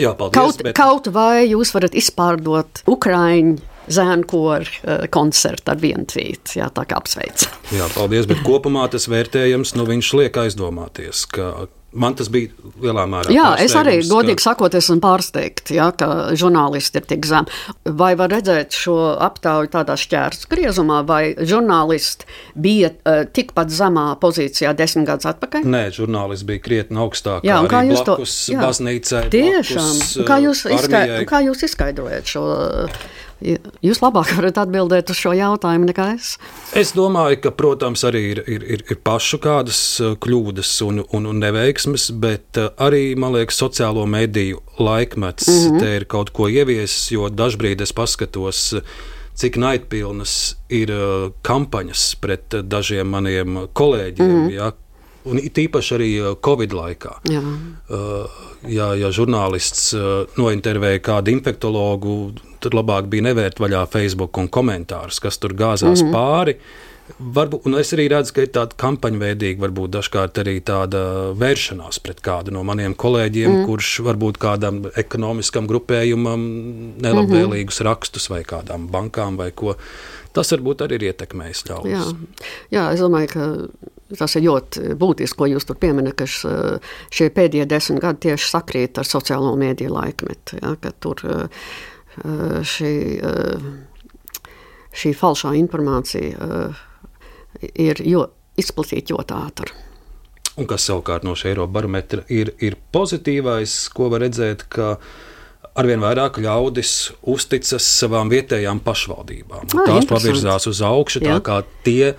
Jā, paldies, kaut, bet... kaut vai jūs varat izpārdot Ukraiņu zēnkoru uh, koncertu ar vienu tvītu. Jā, tā kā apsveic. Jā, paldies, bet kopumā tas vērtējums, nu viņš liek aizdomāties, ka Man tas bija lielā mērā. Jā, es arī, godīgi ka... sakot, esmu pārsteigts, ja, ka žurnālisti ir tik zemi. Vai var redzēt šo aptauju tādā šķērs griezumā, vai žurnālisti bija uh, tikpat zemā pozīcijā desmit gadus atpakaļ? Nē, žurnālisti bija krietni augstākā. Jā, kā jūs to baznīcai? Tiešām, blakus, kā, jūs izskai, kā jūs izskaidrojat šo? Jūs labāk varat atbildēt uz šo jautājumu nekā es. Es domāju, ka, protams, arī ir, ir, ir, ir pašu kādas uh, kļūdas un, un, un neveiksmes, bet uh, arī, man liekas, sociālo mediju laikmets mm -hmm. te ir kaut ko ieviesis, jo dažbrīd es paskatos, uh, cik naidpilnas ir kampaņas pret dažiem maniem kolēģiem. Mm ja, Un it īpaši arī Covid laikā. Jā. Ja, ja žurnālists nointervēja kādu infektuologu, tad labāk bija nevērt vaļā Facebook un komentārus, kas tur gāzās mm -hmm. pāri. Varbūt, un es arī redzu, ka ir tāda kampaņveidīga, varbūt dažkārt arī tāda vēršanās pret kādu no maniem kolēģiem, mm. kurš varbūt kādam ekonomiskam grupējumam nelabvēlīgus mm -hmm. rakstus vai kādām bankām vai ko. Tas varbūt arī ir ietekmējis ļaudis. Jā. Jā, es domāju, ka tas ir ļoti būtiski, ko jūs tur pieminat, ka šie pēdējie desmit gadi tieši sakrīt ar sociālo mēdīju laikmetu. Ja, šī, eh, šī falšā informācija eh, ir jo, izplatīta ļoti ātri. Un kas savukārt no šī Eiropas barometra ir, ir pozitīvais, ko var redzēt, ka arvien vairāk ļaudis uzticas savām vietējām pašvaldībām. Ah, Tās pavirzās uz augšu, tā kā tie,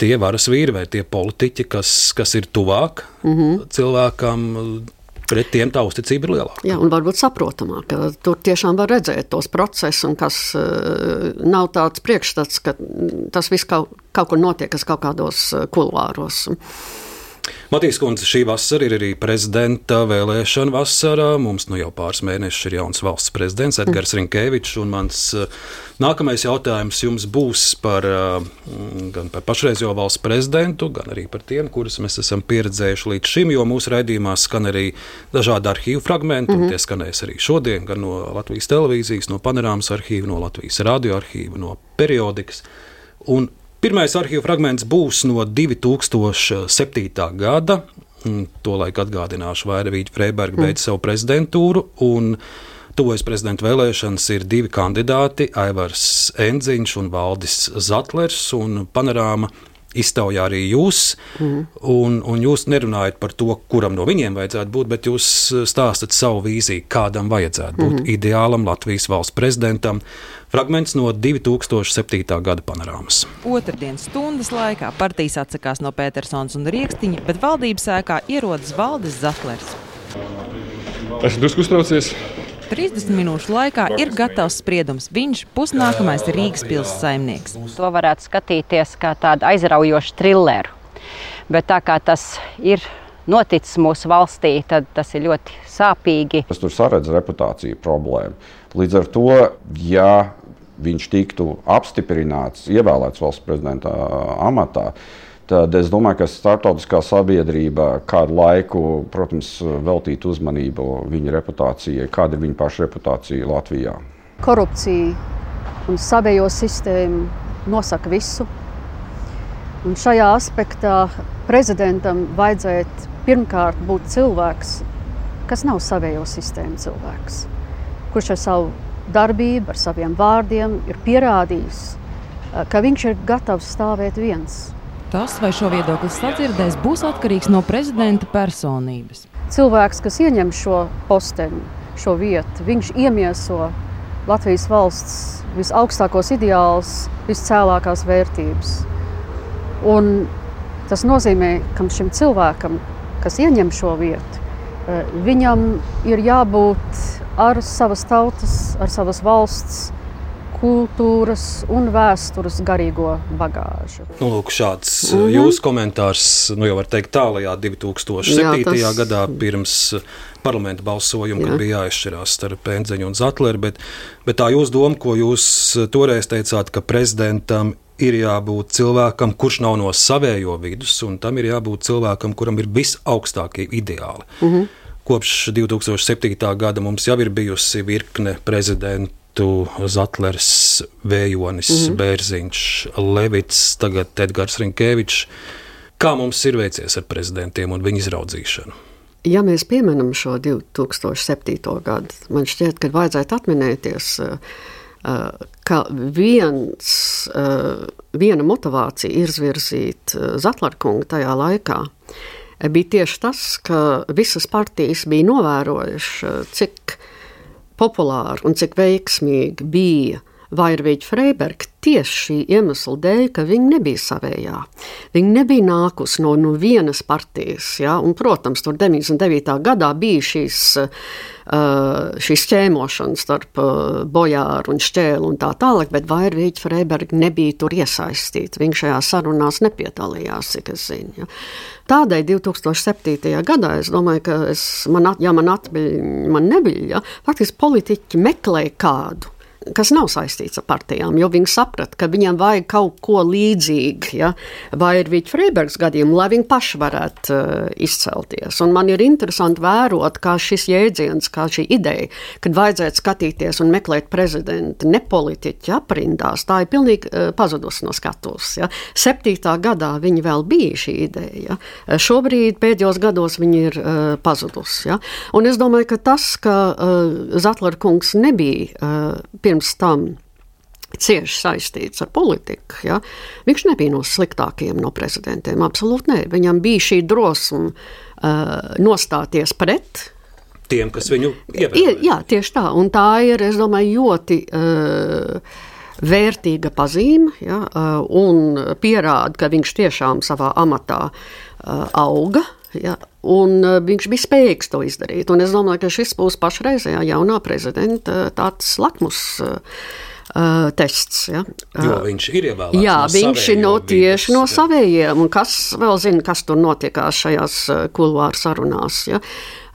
tie varas vīri vai tie politiķi, kas, kas ir tuvāk mm -hmm. cilvēkam, pret tiem tā uzticība ir lielāka. Jā, un varbūt saprotamāk, tur tiešām var redzēt tos procesus, un kas uh, nav tāds priekšstats, ka tas viss kaut, kaut kur notiek, kas kaut kādos uh, kulvāros. Matīs Kundze, šī vasara ir arī prezidenta vēlēšana vasarā. Mums nu jau pāris mēnešus ir jauns valsts prezidents Edgars mm. Rinkēvičs. Mans uh, nākamais jautājums jums būs par, uh, gan par pašreizējo valsts prezidentu, gan arī par tiem, kurus mēs esam pieredzējuši līdz šim. Jo mūsu raidījumā skan arī dažādi arhīvu fragmenti, mm -hmm. un tie skanēs arī šodien, gan no Latvijas televīzijas, no panorāmas arhīva, no Latvijas radioarhīva, no periodikas. Un Pirmais arhīvu fragments būs no 2007. gada. Tolaik atgādināšu, Vairvīģa Freiberga beidz savu prezidentūru. tuvojas prezidenta vēlēšanas, ir divi kandidāti - Aivars Enziņš un Valdis Zatlers un Panorāma iztaujā arī jūs, mm. un, un jūs nerunājat par to, kuram no viņiem vajadzētu būt, bet jūs stāstat savu vīziju, kādam vajadzētu būt mm. ideālam Latvijas valsts prezidentam. Fragments no 2007. gada panorāmas. Otradienas stundas laikā partijas atsakās no Petersons un Rieksniņa, bet valdības sēkā ierodas Valdis Zatlers. Esmu drusku uztraucies. 30 minūšu laikā ir gatavs spriedums. Viņš pusnākamais Rīgas pilsētas saimnieks. To varētu skatīties kā tādu aizraujošu trilleru. Bet tā kā tas ir noticis mūsu valstī, tad tas ir ļoti sāpīgi. Es tur saredzu reputāciju problēmu. Līdz ar to, ja viņš tiktu apstiprināts, ievēlēts valsts prezidenta amatā, tad es domāju, ka starptautiskā sabiedrība kādu laiku, protams, veltītu uzmanību viņa reputācijai, kāda ir viņa paša reputācija Latvijā. Korupcija un savējo sistēmu nosaka visu. Un šajā aspektā prezidentam vajadzētu pirmkārt būt cilvēks, kas nav savējo sistēmu cilvēks, kurš ar savu darbību, ar saviem vārdiem ir pierādījis, ka viņš ir gatavs stāvēt viens Tas, vai šo viedokli sadzirdēs, būs atkarīgs no prezidenta personības. Cilvēks, kas ieņem šo posteni, šo vietu, viņš iemieso Latvijas valsts visaugstākos ideālus, viscēlākās vērtības. Un tas nozīmē, ka šim cilvēkam, kas ieņem šo vietu, eh, viņam ir jābūt ar savas tautas, ar savas valsts kultūras un vēstures garīgo bagāžu. Nu, lūk, šāds mm -hmm. jūsu komentārs, nu jau var teikt, tālajā 2007. Jā, tas... gadā pirms parlamenta balsojumu, Jā. kad bija jāizšķirās starp Pēnzeņu un Zatleru, bet, bet tā jūs doma, ko jūs toreiz teicāt, ka prezidentam ir jābūt cilvēkam, kurš nav no savējo vidus, un tam ir jābūt cilvēkam, kuram ir visaugstākie ideāli. Mm -hmm. Kopš 2007. gada mums jau ir bijusi virkne prezidentu Britu, Zatlers, Vējonis, mm -hmm. Bērziņš, Levits, tagad Edgars Rinkevičs. Kā mums ir veicies ar prezidentiem un viņu izraudzīšanu? Ja mēs pieminam šo 2007. gadu, man šķiet, ka vajadzētu atminēties, eh, eh, ka viens, eh, viena motivācija izvirzīt Zatlarkungu tajā laikā bija tieši tas, ka visas partijas bija novērojušas, cik populāri un cik veiksmīgi bija Vairvīģa Freiberga tieši šī iemesla dēļ, ka viņa nebija savējā. Viņa nebija nākusi no, no vienas partijas, ja? un, protams, tur 99. gadā bija šīs, uh, šīs ķēmošanas starp uh, bojāru un šķēlu un tā tālāk, bet Vairvīģa Freiberga nebija tur iesaistīta. Viņa šajā sarunās nepiedalījās, cik es zinu. Ja? Tādēļ 2007. gadā es domāju, ka es, man, at, ja man atbild, man nebija, ja, faktiski politiķi meklēja kādu kas nav saistīts ar partijām, jo viņi saprata, ka viņiem vajag kaut ko līdzīgu, ja, vai ir Vīķa Freibergs gadījumā, lai viņi paši varētu uh, izcelties. Un man ir interesanti vērot, kā šis jēdziens, kā šī ideja, kad vajadzētu skatīties un meklēt prezidentu nepolitiķi aprindās, tā ir pilnīgi uh, pazudusi no skatuves. Ja. Septītā gadā viņa vēl bija šī ideja. Ja. Šobrīd pēdējos gados viņa ir uh, pazudusi. Ja. Un es domāju, ka tas, ka uh, Zatlera kungs nebija uh, pirms tam cieši saistīts ar politiku. Ja? Viņš nebija no sliktākajiem no prezidentiem. Absolūti nē. Viņam bija šī drosme uh, nostāties pret. Tiem, kas viņu ievēlēja. Jā, tieši tā. Un tā ir, es domāju, ļoti uh, vērtīga pazīme ja? uh, un pierāda, ka viņš tiešām savā amatā uh, auga. Ja, un uh, viņš bija spējīgs to izdarīt. Un es domāju, ka šis būs pašreizējā jaunā prezidenta tāds lakmus. Uh, tests. Ja. Uh, jo viņš ir ievēlēts. Jā, no viņš ir no tieši no savējiem. Un kas vēl zina, kas tur notiekās šajās kuluāru sarunās. Ja.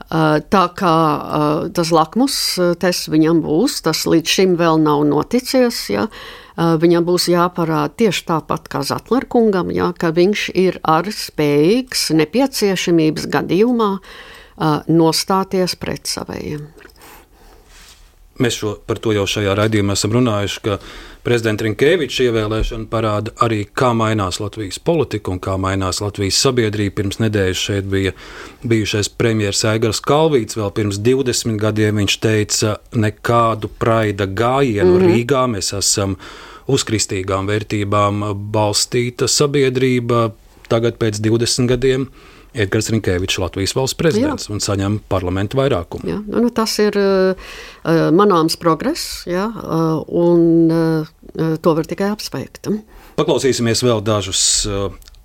Uh, tā kā uh, tas lakmus tests viņam būs, tas līdz šim vēl nav noticies. Ja. Uh, viņam būs jāparāda tieši tāpat kā Zatlerkungam, ja, ka viņš ir arī spējīgs nepieciešamības gadījumā nostāties pret saviem. mēs šo, par to jau šajā raidījumā esam runājuši, ka prezidenta Rinkēviča ievēlēšana parāda arī, kā mainās Latvijas politika un kā mainās Latvijas sabiedrība. Pirms nedēļas šeit bija bijušais premjerministrs Aigars Kalvīts. Vēl pirms 20 gadiem viņš teica, nekādu praida gājienu mm -hmm. Rīgā mēs esam uz kristīgām vērtībām balstīta sabiedrība. Tagad pēc 20 gadiem Edgars Rinkēvičs, Latvijas valsts prezidents, jā. un saņem parlamentu vairākumu. Jā, nu, nu, tas ir uh, manāms progress, jā, uh, un to var tikai apsveikt. Paklausīsimies vēl dažus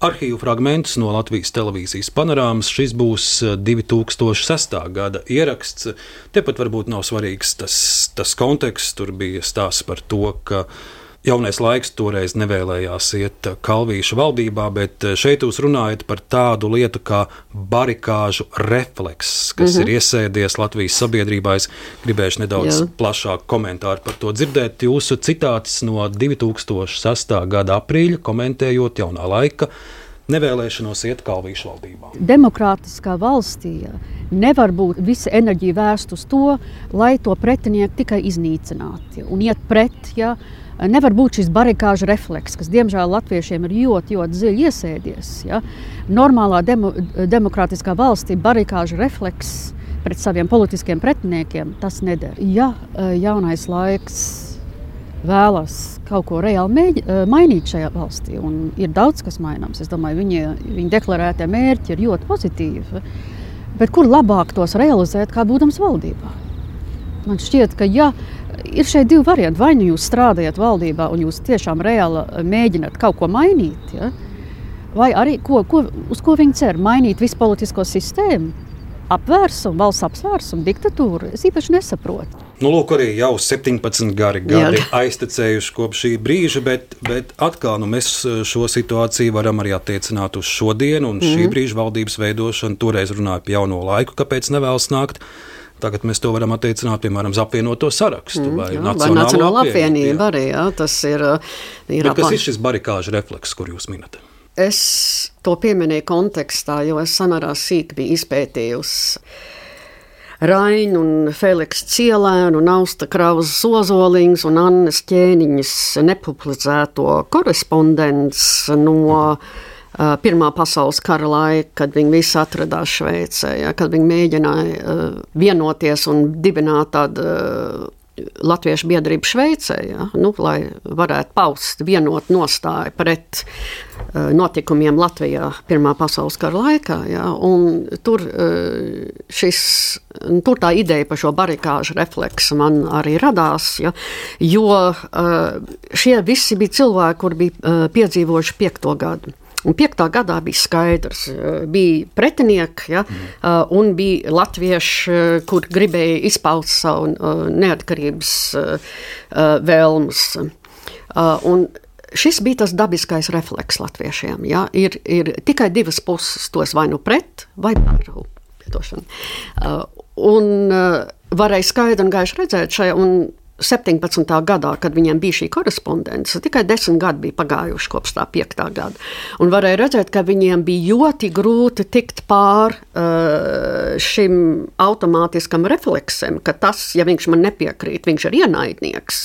arhīvu fragmentus no Latvijas televīzijas panorāmas. Šis būs 2006. gada ieraksts. Tepat varbūt nav svarīgs tas, tas konteksts. Tur bija stāsts par to, ka Jaunais laiks toreiz nevēlējās iet Kalvīša valdībā, bet šeit jūs runājat par tādu lietu kā barikāžu refleks, kas mm -hmm. ir iesēdies Latvijas sabiedrībā. Es gribēšu nedaudz Jā. plašāku komentāru par to dzirdēt. Jūsu citāts no 2006. gada aprīļa, komentējot jaunā laika nevēlēšanos iet Kalvīša valdībā. Demokrātiskā valstī nevar būt visa enerģija vērsta uz to, lai to pretinieku tikai iznīcinātu un iet pret. Ja, Nevar būt šis barikāžu refleks, kas diemžēl latviešiem ir ļoti, ļoti dziļi iesēdies. Ja? Normālā demo, demokrātiskā valstī barikāžu refleks pret saviem politiskiem pretiniekiem tas neder. Ja eh, jaunais laiks vēlas kaut ko reāli mēģi, eh, mainīt šajā valstī, un ir daudz kas maināms, es domāju, viņi, viņi deklarētie mērķi ir ļoti pozitīvi. Bet kur labāk tos realizēt, kā būdams valdībā? Man šķiet, ka ja ir šeit divi varianti. Vai nu jūs strādājat valdībā un jūs tiešām reāli eh, mēģināt kaut ko mainīt, ja? vai arī ko, ko, uz ko viņi cer? Mainīt visu politisko sistēmu, apvērsumu, valsts apvērsumu, diktatūru. Es īpaši nesaprotu. Nu, lūk, arī jau 17 gari gadi Jā. aiztecējuši kopš šī brīža, bet, bet atkal nu, mēs eh, šo situāciju varam arī attiecināt uz šodienu un mm. šī mhm. brīža valdības veidošanu. Toreiz runāja par jauno laiku, kāpēc nevēlas nākt. Tagad mēs to varam attiecināt, piemēram, uz apvienoto sarakstu mm, vai jā, Nacionālo, vai nacionālo apvienību. Arī, jā, tas ir, uh, ir Bet kas ir šis barikāžu refleks, kur jūs minat? Es to pieminēju kontekstā, jo es samērā sīk biju izpētījusi. Raina un Feliks Cielēnu un Austa Krauzes Ozoliņas un Annes Ķēniņas nepublicēto korespondenci no Uh, Pirmā pasaules kara laika, kad viņi visi atradās Šveicē, ja, kad viņi mēģināja uh, vienoties un dibināt tādu uh, Latviešu biedrību Šveicē, ja, nu, lai varētu paust vienot nostāju pret uh, notikumiem Latvijā Pirmā pasaules kara laikā. Ja, tur, uh, šis, tur tā ideja par šo barikāžu refleksu man arī radās, ja, jo uh, šie visi bija cilvēki, kur bija piedzīvojuši piekto gadu. Un 5. gadā bija skaidrs, bija pretinieki ja, mm. un bija latvieši, kur gribēja izpaust savu neatkarības vēlmus. Un šis bija tas dabiskais refleks latviešiem. Ja, ir, ir tikai divas puses, tos vai nu pret, vai par. Un varēja skaidri un gaiši redzēt šajā. 17. gadā, kad viņiem bija šī korespondence, tikai desmit gadi bija pagājuši kopš tā 5. gada. Un varēja redzēt, ka viņiem bija ļoti grūti tikt pāri uh, šim automātiskam refleksam, ka tas, ja viņš man nepiekrīt, viņš ir ienaidnieks,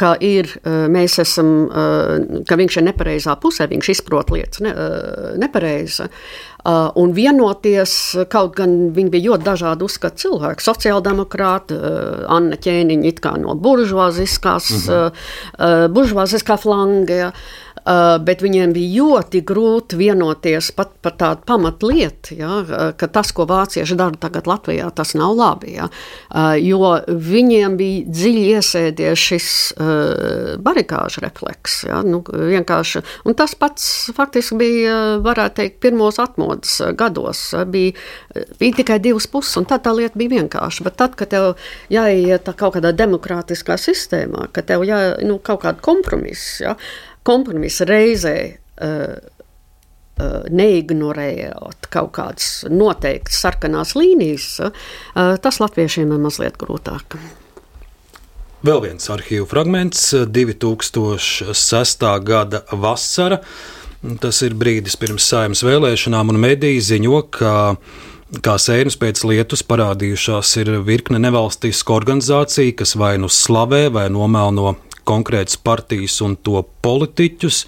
ka, ir, uh, esam, uh, ka viņš ir nepareizā pusē, viņš izprot lietas ne, uh, nepareizi. Uh, un vienoties, kaut gan viņi bija ļoti dažādi uzskatu cilvēki, sociāldemokrāti, uh, Anna Ķēniņa it kā no buržuāziskās, mm -hmm. uh, buržuāziskā flanga. Uh, bet viņiem bija ļoti grūti vienoties pat par tādu pamatlietu, ja, ka tas, ko vācieši dara tagad Latvijā, tas nav labi. Ja, uh, jo viņiem bija dziļi iesēdies šis uh, barikāžu refleks. Ja, nu, tas pats faktiski bija, varētu teikt, pirmos atmodas gados. Bija, bija tikai divas puses, un tad tā lieta bija vienkārša. Bet tad, kad tev jāiet kaut kādā demokrātiskā sistēmā, ka tev jā, nu, kaut kāda kompromisa. Ja, kompromisa reizē uh, neignorējot kaut kādas noteiktas sarkanās līnijas, uh, tas latviešiem ir mazliet grūtāk. Vēl viens arhīvu fragments, 2006. gada vasara. Tas ir brīdis pirms saimnes vēlēšanām, un mediji ziņo, ka kā sēnes pēc lietus parādījušās ir virkne nevalstisku organizāciju, kas vai nu slavē, vai nomēlo konkrētas partijas un to politiķus.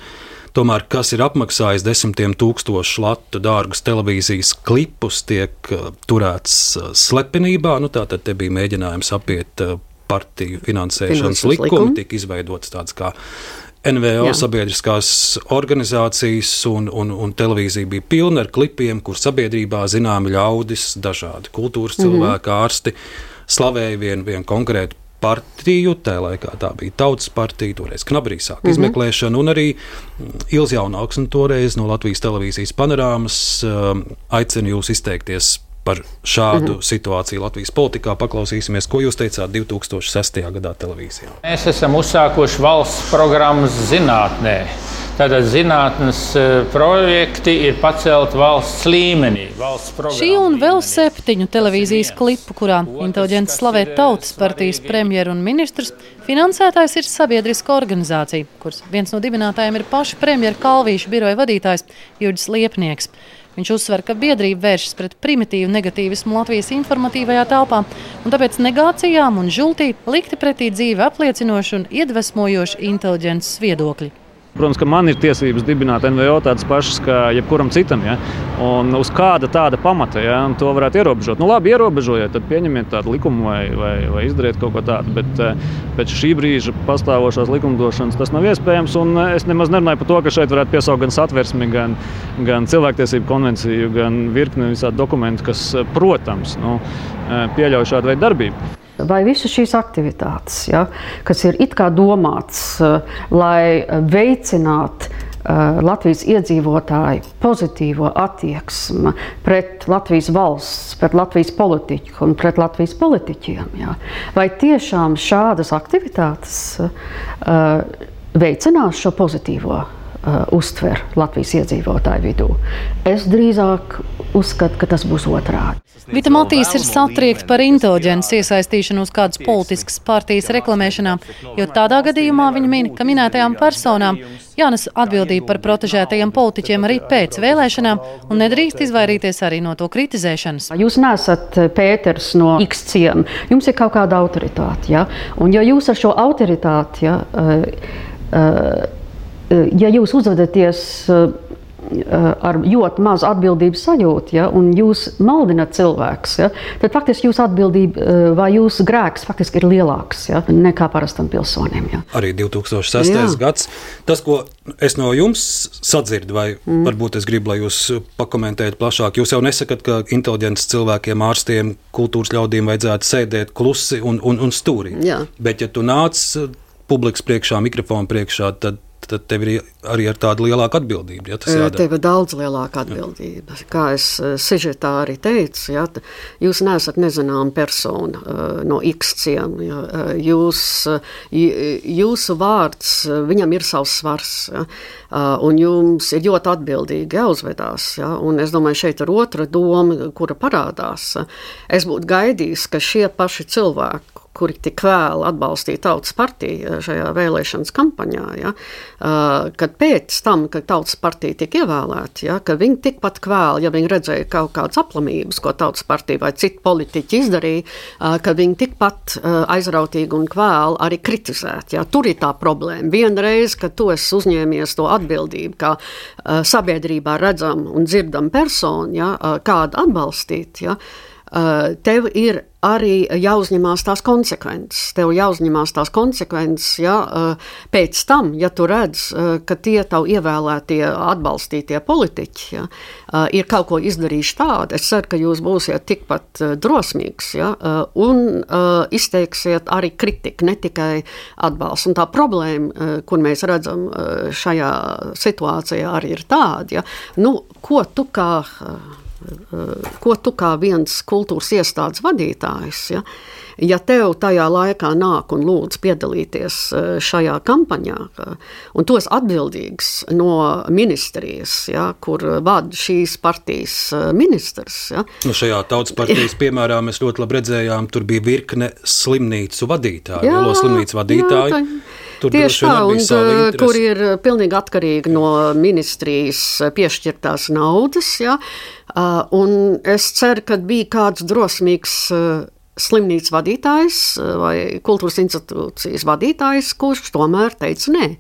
Tomēr, kas ir apmaksājis desmitiem tūkstošu latu dārgus televīzijas klipus, tiek uh, turēts uh, slepenībā. Nu, tā tad bija mēģinājums apiet uh, partiju finansēšanas likumu, likumu. tika izveidots tāds kā NVO Jā. sabiedriskās organizācijas un, un, un televīzija bija pilna ar klipiem, kur sabiedrībā zināmi ļaudis, dažādi kultūras mhm. cilvēki, mm -hmm. ārsti slavēja vienu vien konkrētu partiju. Tajā laikā tā bija Tautas partija, toreiz Knabrī sāka mm -hmm. izmeklēšanu, un arī Ilza Jaunaugs toreiz no Latvijas televīzijas panorāmas um, aicina jūs izteikties par šādu -hmm. situāciju Latvijas politikā. Paklausīsimies, ko jūs teicāt 2006. gadā televīzijā. Mēs esam uzsākuši valsts programmas zinātnē. Tātad zinātnīs e, projekti ir pacelti valsts līmenī. Valsts Šī un vēl septiņu televīzijas klipu, kurā inteliģents slavē Tautas partijas premjeru un ministrus, finansētājs ir sabiedriska organizācija, kuras viens no dibinātājiem ir paša premjera Kalvīša biroja vadītājs Jurģis Liepnieks. Viņš uzsver, ka biedrība vēršas pret primitīvu negatīvismu Latvijas informatīvajā telpā, un tāpēc negācijām un žultī likti pretī dzīve apliecinoši un iedvesmojoši inteliģences viedokļi. Protams, ka man ir tiesības dibināt NVO tādas pašas kā jebkuram citam. Ja? Un uz kāda tāda pamata ja? Un to varētu ierobežot. Nu, labi, ierobežojiet, tad pieņemiet tādu likumu vai, vai, vai izdariet kaut ko tādu. Bet eh, pēc šī brīža pastāvošās likumdošanas tas nav iespējams. Eh, es nemaz nerunāju par to, ka šeit varētu piesaukt gan satversmi, gan, gan cilvēktiesību konvenciju, gan virkni visādi dokumentu, kas, eh, protams, nu, pieļauj šādu veidu darbību vai visas šīs aktivitātes, ja, kas ir it kā domāts, uh, lai veicinātu uh, Latvijas iedzīvotāju pozitīvo attieksmi pret Latvijas valsts, pret Latvijas politiku un pret Latvijas politiķiem. Ja. Vai tiešām šādas aktivitātes uh, veicinās šo pozitīvo uh, uztver Latvijas iedzīvotāju vidū. Es drīzāk uzskatu, ka tas būs otrādi. Vita Matīs ir satriekta par inteliģences iesaistīšanos kādas politiskas partijas reklamēšanā, jo tādā gadījumā viņa min, ka minētajām personām jānes atbildība par protežētajiem politiķiem arī pēc vēlēšanām un nedrīkst izvairīties arī no to kritizēšanas. Jūs nesat Pēters no X ciema, jums ir kaut kāda autoritāte. Ja? Un ja jūs ar šo autoritāti ja, uh, uh, ja jūs uzvedaties eh, ar ļoti mazu atbildības sajūtu, ja, un jūs maldināt cilvēkus, ja, tad faktiski jūsu atbildība eh, vai jūsu grēks faktiski ir lielāks ja, nekā parastam pilsonim. Ja. Arī 2006. Jā. gads. Tas, ko es no jums sadzirdu, vai mm. varbūt es gribu, lai jūs pakomentējat plašāk, jūs jau nesakāt, ka inteliģents cilvēkiem, ārstiem, kultūras ļaudīm vajadzētu sēdēt klusi un, un, un stūrī. Jā. Bet, ja tu nāc publikas priekšā, mikrofona priekšā, tad tad tev ir arī ar tādu lielāku atbildību. Ja, tev ir daudz lielāka atbildība. Jā. Kā es sižetā arī teicu, ja, jūs neesat nezināma persona no X ciema. Ja, jūs, jūsu vārds, viņam ir savs svars. Ja, un jums ir ļoti atbildīgi jāuzvedās. Ja, es domāju, šeit ir otra doma, kura parādās. Es būtu gaidījis, ka šie paši cilvēki, kuri tik vēl atbalstīja tautas partiju šajā vēlēšanas kampaņā, ja, kad pēc tam, kad tautas partija tika ievēlēta, ja, ka viņi tikpat kvēl, ja viņi redzēja kaut kādas aplamības, ko tautas partija vai citi politiķi izdarīja, ka viņi tikpat aizrautīgi un kvēl arī kritizēt. Ja. Tur ir tā problēma. Vienreiz, kad tu esi uzņēmies to atbildību, kā sabiedrībā redzam un dzirdam personu, ja, kādu atbalstīt, ja, tev ir arī jāuzņemās tās konsekvences. Tev jāuzņemās tās konsekvences, ja pēc tam, ja tu redz, ka tie tavi ievēlētie, atbalstītie politiķi ja, ir kaut ko izdarījuši tādu, es ceru, ka jūs būsiet tikpat drosmīgs ja, un izteiksiet arī kritiku, ne tikai atbalstu. Un tā problēma, kur mēs redzam šajā situācijā, arī ir tāda, ja, nu, ko tu kā ko tu kā viens kultūras iestādes vadītājs, ja, ja tev tajā laikā nāk un lūdz piedalīties e, šajā kampaņā, un esi atbildīgs no ministrijas, ja, kur vada šīs partijas e, ministrs. Ja. Nu šajā tautas partijas (laughs) piemērā mēs ļoti labi redzējām, tur bija virkne slimnīcu vadītāju, lielo slimnīcu vadītāju. Jā, tā Tur Tieši tā, un kur ir pilnīgi atkarīgi no ministrijas piešķirtās naudas. Ja? Un es ceru, ka bija kāds drosmīgs slimnīcas vadītājs vai kultūras institūcijas vadītājs, kurš tomēr teica nē.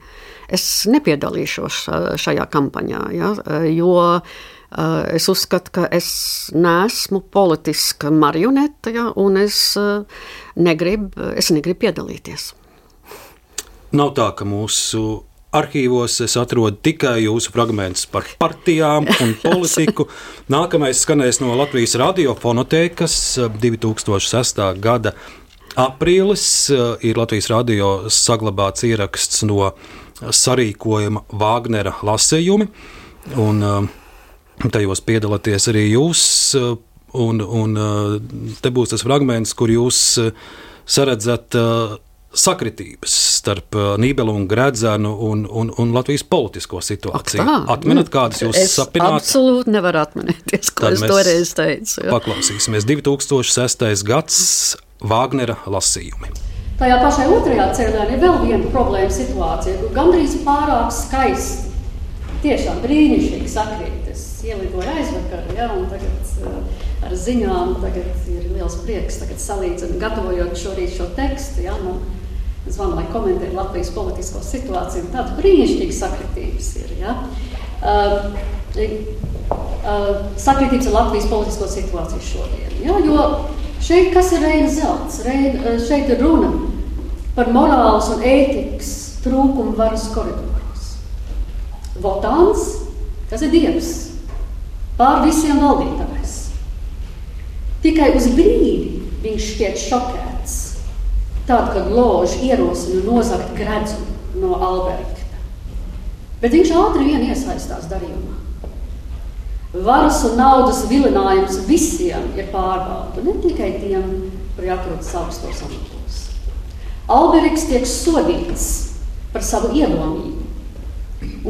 Es nepiedalīšos šajā kampaņā, ja? jo es uzskatu, ka es neesmu politiska marionete, ja? un es negribu, es negribu piedalīties. Nav tā, ka mūsu arhīvos es atrodu tikai jūsu fragmentus par partijām un (laughs) politiku. Nākamais skanēs no Latvijas radiofonotēkas 2006. gada aprīlis. Ir Latvijas radio saglabāts ieraksts no sarīkojuma Vāgnera lasījumi. Un, tajos piedalāties arī jūs. Un, un te būs tas fragments, kur jūs saredzat sakritības starp uh, Nībelu un Gredzenu un, un, un Latvijas politisko situāciju. Atminat, kādas jūs es sapināt? Absolūti nevaru atminēties, ko Tad es toreiz teicu. Jā. Paklausīsimies 2006. gads Vāgnera lasījumi. Tajā pašā otrajā cēlēnā ir vēl viena problēma situācija, kur gandrīz pārāk skaisti, tiešām brīnišķīgi sakrīt. Es ielidoju aizvakar, ja, un tagad uh, ar ziņām tagad ir liels prieks salīdzināt, gatavojot šorīt šo tekstu. Ja, nu, zvanu, lai komentētu Latvijas politisko situāciju. Tādas brīnišķīgas sakritības ir. Ja? Uh, uh, sakritības ar Latvijas politisko situāciju šodien. Ja? Jo šeit kas ir reina zelts? Reina, uh, šeit ir runa par morāles un ētikas trūkumu varas koridoros. Votāns, tas ir Dievs, pār visiem valdītājs. Tikai uz brīdi viņš šķiet šokēts tad, kad loža ierosina nozagt gredzu no Alberta. Bet viņš ātri vien iesaistās darījumā. Varas un naudas vilinājums visiem ir pārbauda, ne tikai tiem, kuri atrodas augstos amatos. Alberiks tiek sodīts par savu iedomību.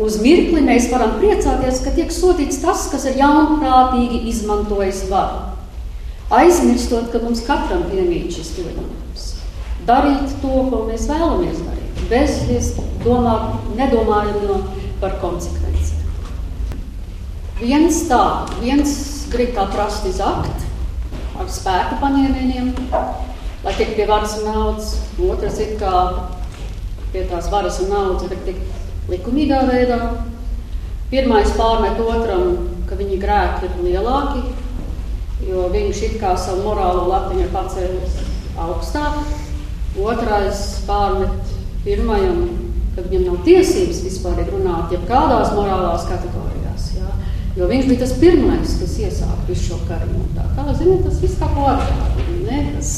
Uz mirkli mēs varam priecāties, ka tiek sodīts tas, kas ir ļaunprātīgi izmantojis varu. Aizmirstot, ka mums katram piemīt šis vilinājums darīt to, ko mēs vēlamies darīt, bez domāt, nedomājot no, par konsekvencēm. Viens tā, viens grib kā prasti zakt ar spēku paņēmieniem, lai tiktu pie varas un naudas, otrs ir kā pie tās varas un naudas, bet tik likumīgā veidā. Pirmais pārmet otram, ka viņa grēki ir lielāki, jo viņš it kā savu morālo latiņu ir pacēlis augstāk. Otrais pārmet pirmajam, ka viņam nav tiesības vispār runāt jebkādās morālās kategorijās. Jā. Jo viņš bija tas pirmais, kas iesāka visu šo karu. Tā kā ziniet, tas viss kā ko atgādina. Tas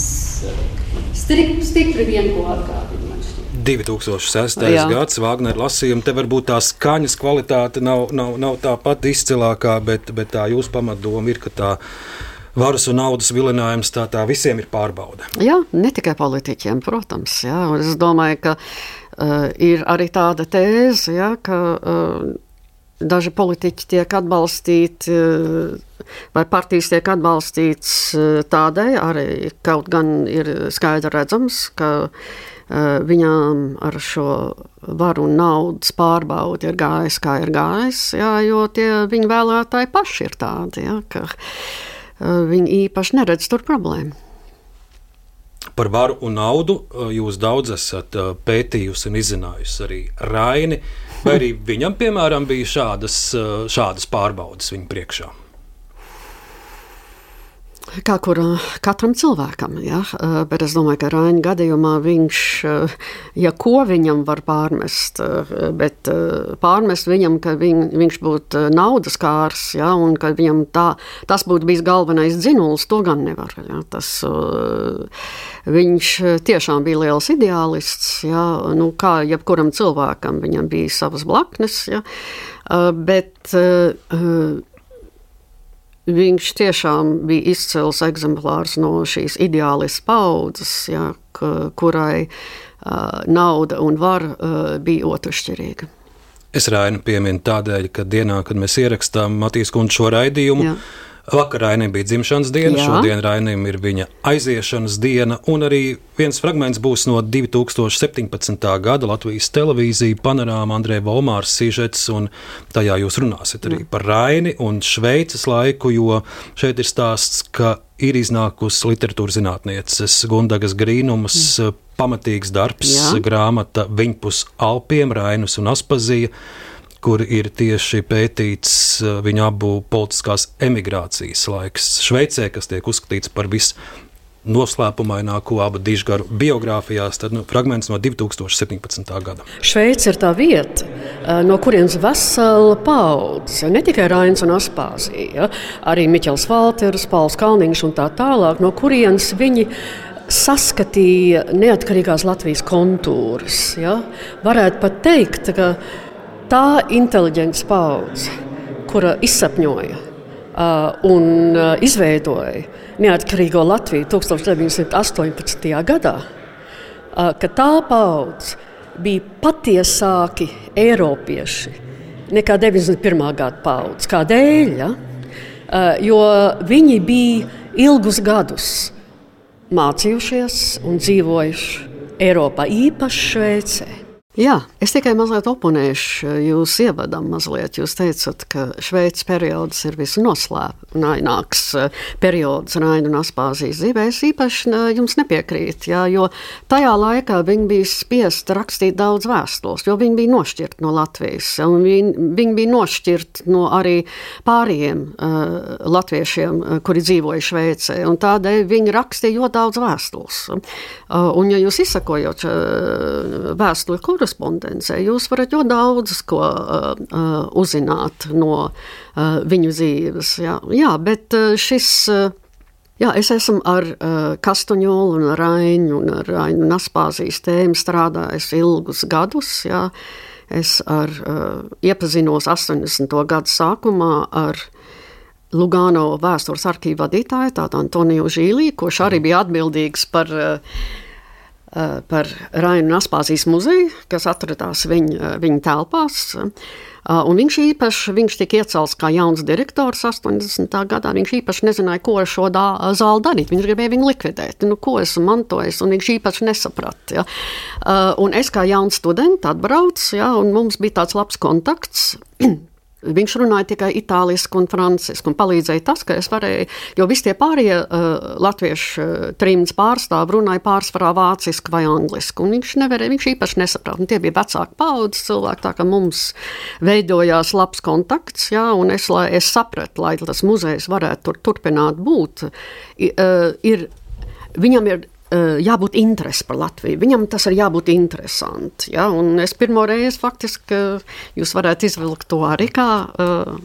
stipri, stipri vien ko atgādina. 2006. Jā. gads, Wagner lasījuma. Te varbūt tā skaņas kvalitāte nav, nav, nav tā pati izcilākā, bet, bet tā jūsu pamatdoma ir, ka tā ir varas un naudas vilinājums, tā, tā visiem ir pārbauda. Jā, ne tikai politiķiem, protams. Jā, es domāju, ka uh, ir arī tāda tēze, jā, ka uh, daži politiķi tiek atbalstīti. Uh, vai partijas tiek atbalstītas tādēļ, arī kaut gan ir skaidri redzams, ka viņām ar šo varu un naudas pārbaudi ir gājis, kā ir gājis, jā, jo tie viņa vēlētāji paši ir tādi. Jā, ka, uh, viņi īpaši neredz tur problēmu. Par varu un naudu jūs daudz esat pētījusi un izzinājusi arī Raini. Vai arī viņam, piemēram, bija šādas, šādas pārbaudas viņa priekšā? Kā kur katram cilvēkam, ja? bet es domāju, ka Raina gadījumā viņš, ja ko viņam var pārmest, bet pārmest viņam, ka viņ, viņš būtu naudas kārs, ja? un ka viņam tā, tas būtu bijis galvenais dzinulis, to gan nevar. Ja? Tas, viņš tiešām bija liels ideālists, ja? nu, kā jebkuram cilvēkam viņam bija savas blaknes, ja? bet Viņš tiešām bija izcils eksemplārs no šīs ideālas paudzes, ja, kurai uh, nauda un vara uh, bija otršķirīga. Es Rainu pieminu tādēļ, ka dienā, kad mēs ierakstām Matīs Kundu šo raidījumu, Jā. Vakar Rainim bija dzimšanas diena, Jā. šodien Rainim ir viņa aiziešanas diena, un arī viens fragments būs no 2017. gada Latvijas televīzija panorāma Andrēja Volmārs sižets, un tajā jūs runāsiet arī par Raini un Šveices laiku, jo šeit ir stāsts, ka ir iznākusi literatūras zinātnieces Gundagas Grīnumas mm. pamatīgs darbs, Jā. grāmata Viņpus Alpiem, Rainus un Aspazija kur ir tieši pētīts uh, viņa abu politiskās emigrācijas laiks Šveicē, kas tiek uzskatīts par visnoslēpumaināko abu dižgaru biogrāfijās. Tad nu, fragments no 2017. gada. Šveice ir tā vieta, eh, no kurienes vesela paudze, ne tikai Rains un Aspāzija, arī Miķels Valters, Pauls Kalniņš un tā tālāk, no kurienes viņi saskatīja neatkarīgās Latvijas kontūrus. Ja? Varētu pat teikt, ka tā inteliģents paudze, kura izsapņoja uh, un uh, izveidoja neatkarīgo Latviju 1918. gadā, uh, ka tā paudze bija patiesāki eiropieši nekā 91. gada paudze. Kādēļ? Ja? Uh, jo viņi bija ilgus gadus mācījušies un dzīvojuši Eiropā, īpaši Šveicē. Jā, es tikai mazliet oponēšu. Jūs ievadam mazliet. Jūs teicat, ka Šveices periods ir visnoslēpnākākais eh, periods Raina un Aspāzijas dzīvē. Es īpaši eh, jums nepiekrītu, jā, jo tajā laikā viņi bija spiest rakstīt daudz vēstules, jo viņi bija nošķirti no Latvijas. Viņi, viņi bija nošķirti no arī pārējiem uh, latviešiem, uh, kuri dzīvoja Šveicē. Tādēļ viņi rakstīja ļoti daudz vēstules. Uh, un, ja jūs izsakojat uh, vēstuli korespondencē, jūs varat ļoti daudz ko uh, uzzināt no uh, viņu dzīves. Jā, jā bet šis. Uh, Jā, es esmu ar uh, Kastuņolu, un Rainu un Rainu Naspāzijas tēmu strādājis ilgus gadus. Jā. Es ar, uh, iepazinos 80. gadu sākumā ar Lugano vēstures arhīvu vadītāju, tādu Antoniju Žīlī, kurš arī bija atbildīgs par uh, par Rainu un Aspāzijas muzeju, kas atradās viņa, viņa telpās. Uh, un viņš īpaši viņš tika iecelts kā jauns direktors 80. gadā. Viņš īpaši nezināja, ko ar šo dā, zāli darīt. Viņš gribēja viņu likvidēt. Nu, ko esmu mantojis, un viņš īpaši nesaprata. Ja. Un es kā jauns students atbraucu, ja, un mums bija tāds labs kontakts. (clears throat) Viņš runāja tikai itāļu un franciski, un palīdzēja tas, ka es varēju, jo visi tie pārējie uh, latviešu uh, trījus pārstāvji runāja pārsvarā vāciski vai angliski, viņš nevarēja, viņš īpaši nesaprata. Un tie bija vecāki paudzes cilvēki, tā kā mums veidojās labs kontakts, jā, un es, lai es sapratu, lai tas muzejs varētu tur turpināt būt, uh, ir, viņam ir jābūt interesi par Latviju. Viņam tas ir jābūt interesanti. Ja? Un es pirmo reizi faktiski, jūs varētu izvilkt to arī kā uh,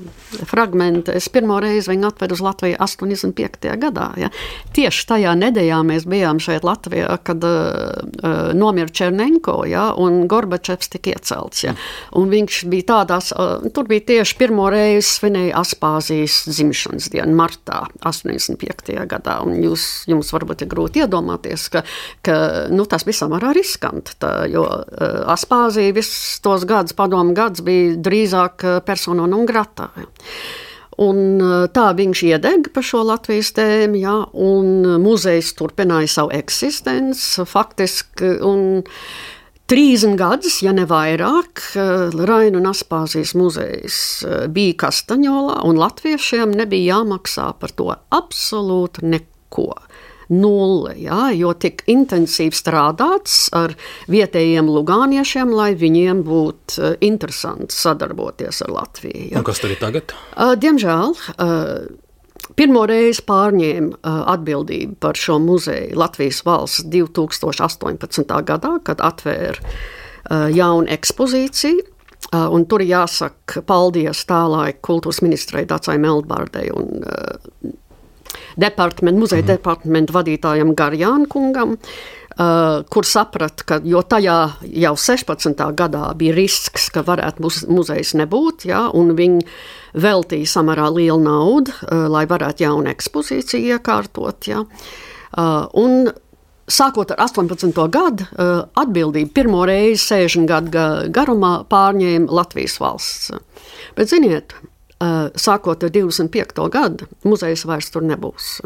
fragment. Es pirmo reizi viņu atvedu uz Latviju 85. gadā. Ja? Tieši tajā nedēļā mēs bijām šeit Latvijā, kad uh, nomira Černenko ja? un Gorbačevs tika iecelts. Ja? Un viņš bija tādās, uh, tur bija tieši pirmo reizi svinēja Aspāzijas dzimšanas dienu, martā 85. gadā. Un jūs, jums varbūt ir grūti iedomāties, ka, ka nu, tas bija samērā riskanti. Tā, jo uh, Aspāzija visus tos gadus, padomu gadus, bija drīzāk uh, persona non grata. Un uh, tā viņš iedeg par šo Latvijas tēmu, ja, un muzejs turpināja savu eksistenci faktiski. Un, 30 gadus, ja ne vairāk, Raina un Aspāzijas muzejs bija Kastaņolā, un latviešiem nebija jāmaksā par to absolūti neko nulle, jā, jo tik intensīvi strādāts ar vietējiem lugāniešiem, lai viņiem būtu uh, interesanti sadarboties ar Latviju. Jā. Un kas tur ir tagad? Uh, diemžēl. Uh, Pirmo reizi pārņēma atbildību par šo muzeju Latvijas valsts 2018. gadā, kad atvēra jaunu ekspozīciju. Un tur jāsaka paldies tālāk kultūras ministrai Dācai Meldbārdei un departamentu, muzeja mm. departamentu vadītājam Garjānu kungam. Uh, kur saprata, ka tajā jau 16. gadā bija risks, ka varētu muz, muzejs nebūt, ja, un viņi veltīja samērā lielu naudu, uh, lai varētu jaunu ekspozīciju iekārtot. Ja. Uh, un Sākot ar 18. gadu, uh, atbildību pirmo reizi 60 gadu garumā pārņēma Latvijas valsts. Bet, ziniet, sākot ar 25. gadu, muzejs vairs tur nebūs.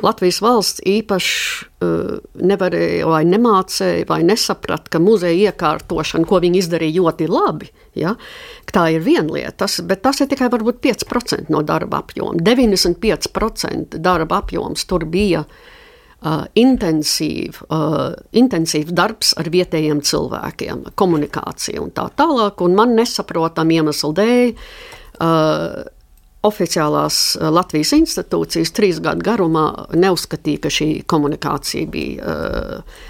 Latvijas valsts īpaši nevarēja, vai nemācīja, vai nesaprata, ka muzeja iekārtošana, ko viņi izdarīja ļoti labi, ja, tā ir viena lieta, tas, bet tas ir tikai varbūt 5% no darba apjoma. 95% darba apjoms tur bija uh, intensīv, uh, intensīvs darbs ar vietējiem cilvēkiem, komunikācija un tā tālāk. Un man nesaprotam iemeslu dēļ. Uh, Oficiālās Latvijas institūcijas trīs gadu garumā neuzskatīja, ka šī komunikācija bija uh,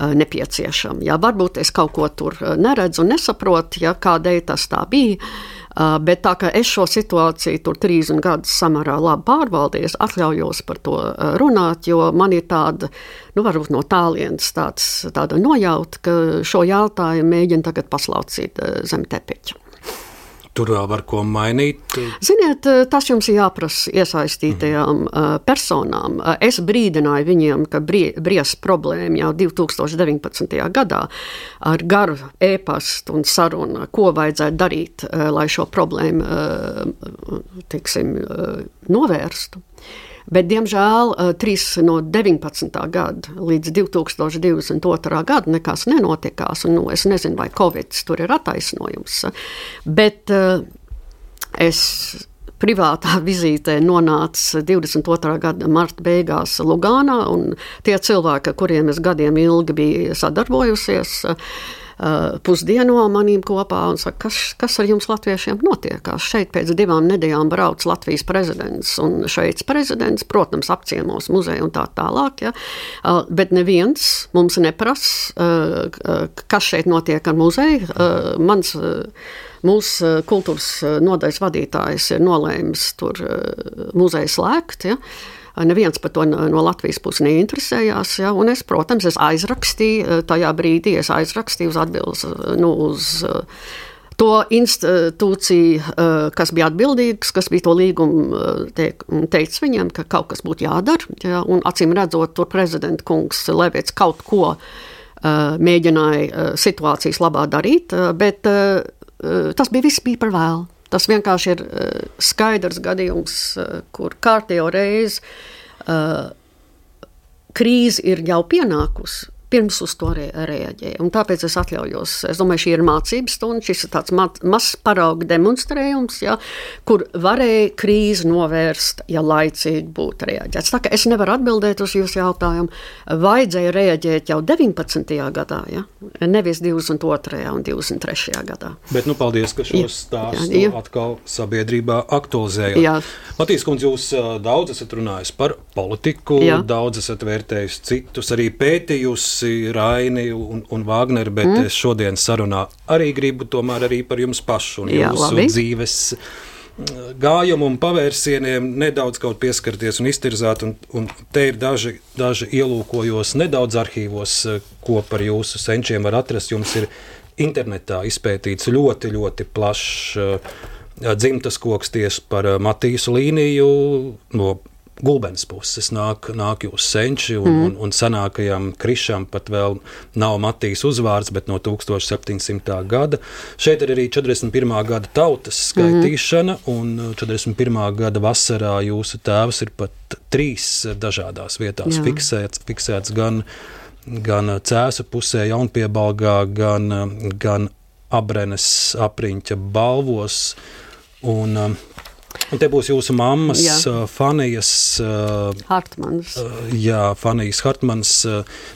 nepieciešama. Jā, varbūt es kaut ko tur neredzu un nesaprotu, ja, kādēļ tas tā bija. Uh, bet tā kā es šo situāciju tur 30 gadus samērā labi pārvaldīju, atļaujos par to uh, runāt, jo man ir tāda, nu, varbūt no tālienes tāds, tāda nojauta, ka šo jautājumu mēģina tagad paslaucīt uh, zem tepiņa. Tur vēl var ko mainīt. Ziniet, tas jums ir jāprasa iesaistītajām mm. personām. Es brīdināju viņiem, ka bries problēma jau 2019. gadā ar garu e-pastu un sarunu, ko vajadzētu darīt, lai šo problēmu tiksim, novērstu. Bet, diemžēl, eh, trīs no 19. gada līdz 2022. gadam nekas nenotikās. Un, nu, es nezinu, vai Covid tur ir attaisnojums. Bet uh, es privātā (laughs) vizītē nonāca 22. gada marta beigās Lugānā, un tie cilvēki, ar kuriem es gadiem ilgi biju sadarbojusies, uh, uh, pusdieno manīm kopā un saka, kas, kas ar jums latviešiem notiekās. Šeit pēc divām nedēļām brauc Latvijas prezidents un Šveices prezidents, protams, apciemos muzeju un tā tālāk, ja? uh, bet neviens mums neprasa, uh, kas šeit notiek ar muzeju. Mans, Mūsu kultūras nodaļas vadītājs ir nolēmis tur muzeju slēgt. Ja? Uh, Neviens par to no Latvijas puses neinteresējās. Ja? Es, protams, es aizrakstīju eh, tajā brīdī, es aizrakstīju uz atbildes eh, nu, uz eh, to institūciju, kas bija atbildīgs, kas bija to līgumu teik, teicis viņiem, ka kaut kas būtu jādara. Ja? Acīm redzot, tur prezidenta kungs Levits kaut ko mēģināja situācijas labā darīt, bet tas bija viss bija par vēlu. Tas vienkārši ir uh, skaidrs gadījums, uh, kur kārtējo reizi uh, krīze ir jau pienākusi pirms uz to re reaģēja. Un tāpēc es atļaujos. Es domāju, šī ir mācības stunda, šis ir tāds ma mazs parauga demonstrējums, ja, kur varēja krīzi novērst, ja laicīgi būtu reaģēts. Tā kā es nevaru atbildēt uz jūsu jautājumu, vajadzēja reaģēt jau 19. gadā, ja, nevis 22. un 23. gadā. Bet, nu, paldies, ka šos stāstus atkal sabiedrībā aktualizējāt. Matīs kundze, jūs daudz esat runājis par politiku, Jā. daudz esat vērtējis citus, arī pētījusi bijusi Raini un, un Vāgneri, bet mm. es šodien sarunā arī gribu tomēr arī par jums pašu un Jā, jūsu labi. dzīves mm, gājumu un pavērsieniem nedaudz pieskarties un iztirzāt. Un, un te ir daži, daži ielūkojos nedaudz arhīvos, ko par jūsu senčiem var atrast. Jums ir internetā izpētīts ļoti, ļoti plašs uh, dzimtas koks tieši par uh, Matīsu līniju no Gulbens puses nāk, nāk jūs senči, un, mm. un, un senākajam krišam pat vēl nav Matīs uzvārds, bet no 1700. gada. Šeit ir arī 41. gada tautas skaitīšana, mm. un 41. gada vasarā jūsu tēvs ir pat trīs dažādās vietās Jā. fiksēts, fiksēts gan, gan cēsu pusē, jaunpiebalgā, gan, gan abrenes apriņķa balvos. Un, Un te būs jūsu mammas, jā. uh, Fanijas. Uh, Hartmanas. Uh, jā, Fanijas Hartmanas.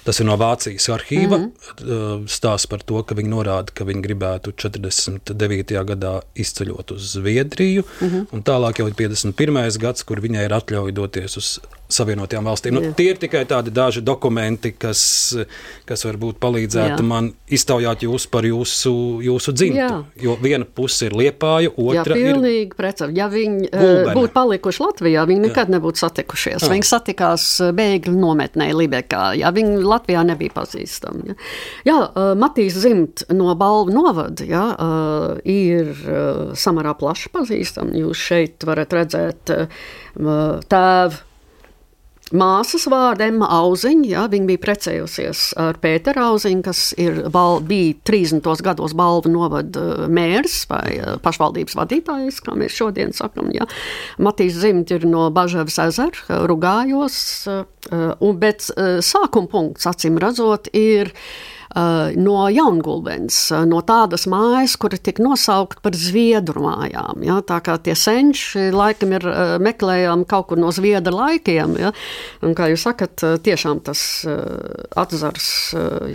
Tas ir no Vācijas arhīva. Mm -hmm. Stāsts par to, ka viņi norāda, ka viņi gribētu 49. gadā izceļot uz Zviedriju. Mm -hmm. Un tālāk jau ir 51. gads, kur viņai ir atļauja doties uz Savienotajām valstīm. Nu, tie ir tikai tādi daži dokumenti, kas, kas varbūt palīdzētu Jā. man iztaujāt jūs par jūsu, jūsu dzimtu. Jā. Jo viena puse ir liepāja, otra Jā, pilnīgi ir. Precam. Ja viņi viņi Gulbene. būtu palikuši Latvijā, viņi nekad Jā. nebūtu satikušies. Jā. Viņi satikās bēgļu nometnē Libekā. Jā, viņi Latvijā nebija pazīstami. Jā, jā Matīs Zimt no Balvu novada jā, ir samērā plaši pazīstami. Jūs šeit varat redzēt tēvu Māsas vārdu Emma Auziņa, jā, viņa bija precējusies ar Pēteru Auziņu, kas ir, val, bija 30. gados balvu novada uh, mērs vai uh, pašvaldības vadītājs, kā mēs šodien sakam. Jā. Matīs Zimt ir no Bažavas ezera, Rugājos, un, bet sākuma punkts, acīm redzot, ir no Jaungulbens, eh, no tādas mājas, kura tika nosaukt par Zviedru mājām. Ja? Tā kā tie senči laikam ir eh, meklējami kaut kur no Zviedru laikiem. Ja? Un, kā jūs sakat, tiešām tas atzars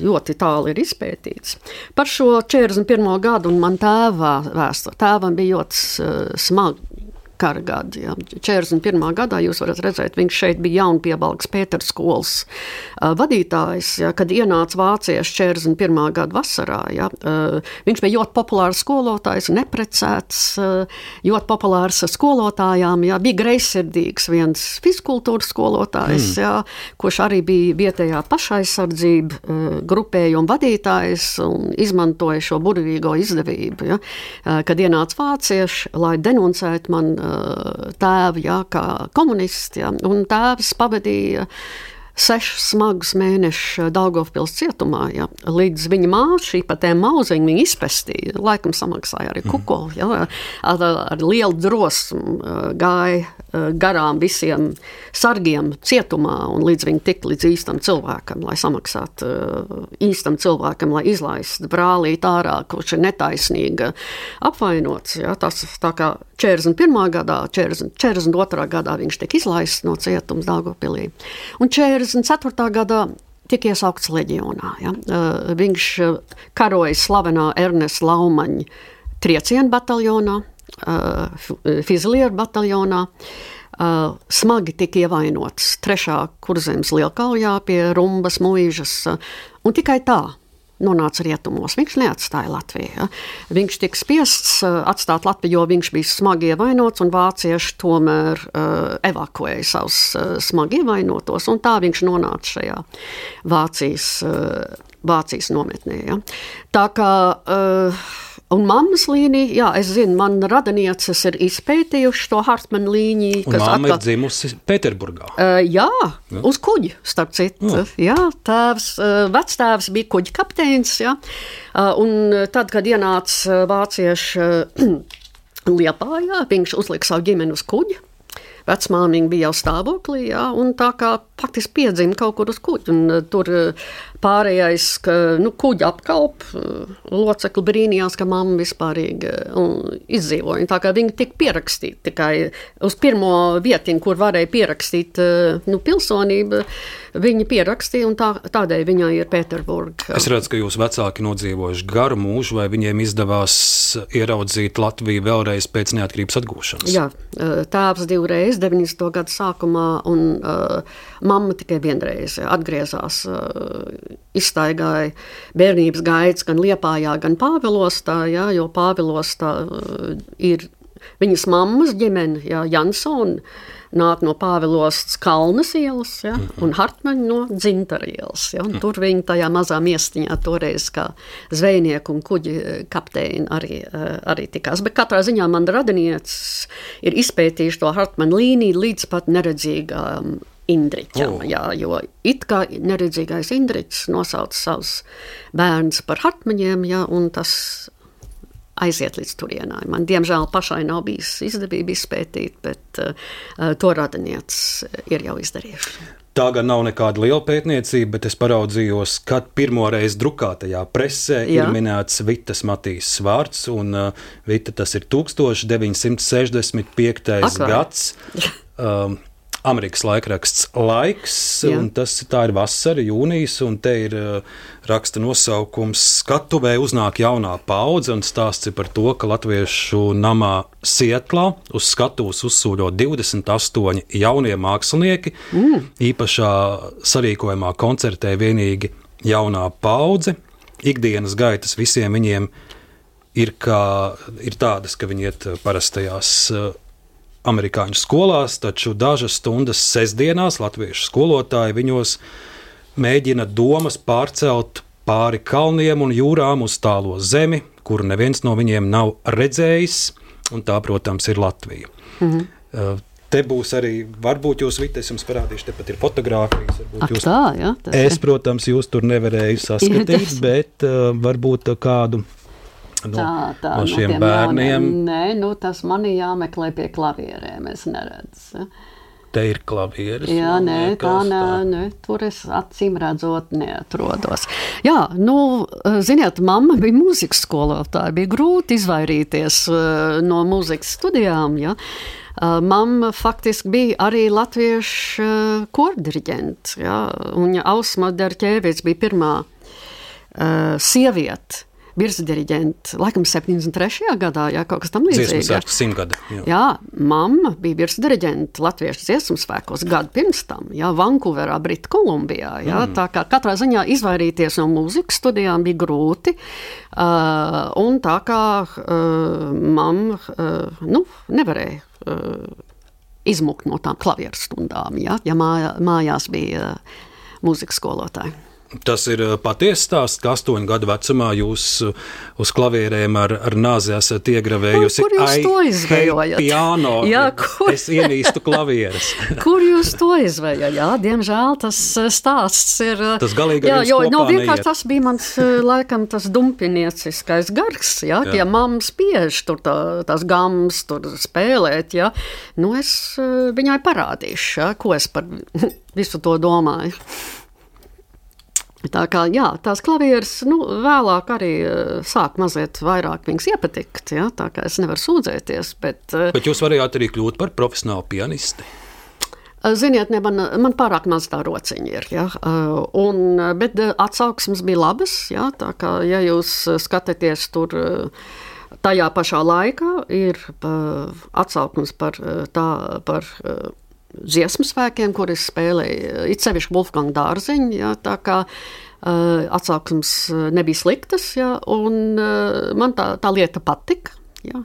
ļoti tālu ir izpētīts. Par šo 41. gadu un man tēva vēsturi. Tēvam bija ļoti smagi kara gadi. Ja. 41. gadā jūs varat redzēt, viņš šeit bija jaunpiebalgs Pēters skolas vadītājs, ja, kad ienāca vācieši 41. gada vasarā. Ja. Viņš bija ļoti populārs skolotājs, neprecēts, ļoti populārs skolotājām, ja. bija greizsirdīgs viens fizkultūras skolotājs, mm. ja, kurš arī bija vietējā pašaizsardzība grupējuma vadītājs un izmantoja šo burvīgo izdevību, ja, kad ienāca vācieši, lai denuncētu man tēvu, jā, kā komunists, jā, un tēvs pavadīja sešus smagus mēnešus Dārgofpils cietumā. Ja. Līdz viņa māte, šī pat mauziņa, viņa izpestīja, laikam samaksāja arī kukoli. Ja. Ar, ar lielu drosmu gāja garām visiem sargiem cietumā, un līdz viņi tik līdz īstam cilvēkam, lai samaksātu īstam cilvēkam, lai izlaistu brālīt ārā, kurš ir netaisnīgi apvainots. Ja. Tas tā kā 41. gadā, 40, 42. gadā viņš tika izlaists no cietuma Dārgopilī. Un 44. gadā tika iesaukts leģionā. Ja? Uh, viņš karoja slavenā Ernesta Laumaņa triecienu bataljonā, uh, Fizlieru bataljonā. Uh, smagi tika ievainots trešā kurzemes lielkaujā pie Rumbas mūžas, uh, un tikai tā nonāca rietumos. Viņš neatstāja Latviju. Ja. Viņš tika spiests uh, atstāt Latviju, jo viņš bija smagi ievainots, un vācieši tomēr uh, evakuēja savus uh, smagi ievainotos, un tā viņš nonāca šajā Vācijas, uh, Vācijas nometnē. Ja. Tā kā uh, Un mammas līnija, jā, es zinu, man radinieces ir izpētījuši to Hartmanu līniju. Kas atkal... ir dzimusi Pēterburgā. Uh, jā, jā, uz kuģa, starp citu. Jā, jā tēvs, uh, vectēvs bija kuģa kapteinis, jā. Uh, un tad, kad ienāca vācieši uh, (clears throat) Liepājā, viņš uzlika savu ģimeni uz kuģa. Vecmāmiņa bija jau stāvoklī, jā, un tā kā faktiski piedzima kaut kur uz kuģa. Un, uh, tur uh, Pārējais, ka nu, kuģa apkalp, locekli brīnījās, ka mamma vispār izdzīvoja. Tā kā viņi tika pierakstīti tikai uz pirmo vietiņu, kur varēja pierakstīt nu, pilsonību, viņi pierakstīja un tā, tādēļ viņai ir Pēterburga. Es redzu, ka jūsu vecāki nodzīvojuši garu mūžu, vai viņiem izdevās ieraudzīt Latviju vēlreiz pēc neatkarības atgūšanas? Jā, tēvs divreiz, 90. gadu sākumā, un uh, mamma tikai vienreiz atgriezās. Uh, izstaigāja bērnības gaitas gan Liepājā, gan Pāvilostā, jā, jo Pāvilostā uh, ir viņas mammas ģimene, jā, Jansona nāk no Pāvilostas Kalnas ielas ja, mhm. un Hartmaņa no Dzintara ielas. Ja, tur viņi tajā mazā miestiņā toreiz kā zvejnieku un kuģi uh, kapteini arī, uh, arī tikās. Bet katrā ziņā man radinieces ir izpētījuši to Hartmaņa līniju līdz pat neredzīgām Indriķam. Oh. Jā, jo it kā neredzīgais Indriķis nosauca savus bērnus par hartmaņiem, jā, un tas aiziet līdz turienai. Man, diemžēl, pašai nav bijis izdevība izpētīt, bet uh, to radinieces ir jau izdarījuši. Tā gan nav nekāda liela pētniecība, bet es paraudzījos, kad pirmoreiz drukātajā presē Jā. ir minēts Vitas Matīs vārds, un uh, Vita tas ir 1965. Aklai. gads. (laughs) Um, Amerikas laikraksts Laiks, Jā. un tas ir vasara, jūnijas, un te ir uh, raksta nosaukums Skatuvē uznāk jaunā paudze, un stāsts ir par to, ka latviešu namā Sietlā uz skatuves uzsūļo 28 jaunie mākslinieki. Mm. Īpašā sarīkojumā koncertē vienīgi jaunā paudze. Ikdienas gaitas visiem viņiem ir, kā, ir tādas, ka viņi iet parastajās uh, amerikāņu skolās, taču dažas stundas sestdienās latviešu skolotāji viņos mēģina domas pārcelt pāri kalniem un jūrām uz tālo zemi, kuru neviens no viņiem nav redzējis, un tā, protams, ir Latvija. Mhm. Uh, Te būs arī, varbūt jūs vidus jums parādīšu, tepat ir fotografijas. Ak, jūs, tā, jā, tas es, protams, jūs tur nevarēju (laughs) saskatīt, bet uh, varbūt kādu no, Tā, tā, no šiem tiem bērniem. Jauniem. Nē, nu, tas man ir jāmeklē pie klavierēm. Es neredzu. Te ir klavieres. Jā, nē, tā, nē, nē, tur es acīm redzot neatrodos. Jā, nu, ziniet, mamma bija mūzikas skolotāja. Bija grūti izvairīties eh, no mūzikas studijām. Ja? Eh, Mamma faktiski bija arī latviešu eh, kordiriģents. Ja? Un Ausma Derķēvics bija pirmā uh, sieviete. Virsdiriģents, laikam, 73. gadā, jā, kaut kas tamlīdzīgs. simtgada. jā. Jā, mamma bija virsdiriģente Latvijas dziesmu spēkos gadu pirms tam, jā, Vankūverā, Britu Kolumbijā. Jā, mm. Tā kā katrā ziņā izvairīties no mūzikas studijām bija grūti. Uh, un tā kā uh, mamma uh, nu, nevarēja uh, izmukt no tām klavieru stundām, jā, ja mājā, mājās bija uh, mūzikas skolotāji. Tas ir uh, patiesa stāsts, ka astoņu gadu vecumā jūs uh, uz klavierēm ar, ar nāzi esat iegravējusi. Kur jūs "Ai, to hei, izvējojat?" Piano. (laughs) Jā, kur- Es ienīstu klavieres. (laughs) Kur jūs to izvējāt? Jā, diemžēl tas eh, stāsts ir. eh, Tas galīgi jā, jo, no, vienkārši neiet. tas bija mans eh, laikam tas dumpinieciskais gars. Jā, Jā. ja mamma spiež tur tā, tās gammas, tur spēlēt, jā, nu es eh, viņai parādīšu, jā, ko es par (laughs) visu to domāju. Tā kā jā, tās klavieres nu, vēlāk arī uh, sāk mazliet vairāk viņas iepatikt. Ja? Tā kā es nevaru sūdzēties. Bet, uh, Bet jūs varējāt arī kļūt par profesionālu pianisti. Ziniet, ne, man, man pārāk maz tā rociņa ir. Ja? Un, bet atsauksmes bija labas. Ja? Tā kā ja jūs skatāties tur. Tajā pašā laikā ir atsauksmes par, tā, par dziesmu svēkiem, kuras spēlēja it sevišķi Wolfgang Dārziņš. Ja? Tā kā uh, atsauksmes uh, nebija sliktas, ja? un uh, man tā, tā lieta patika. Ja?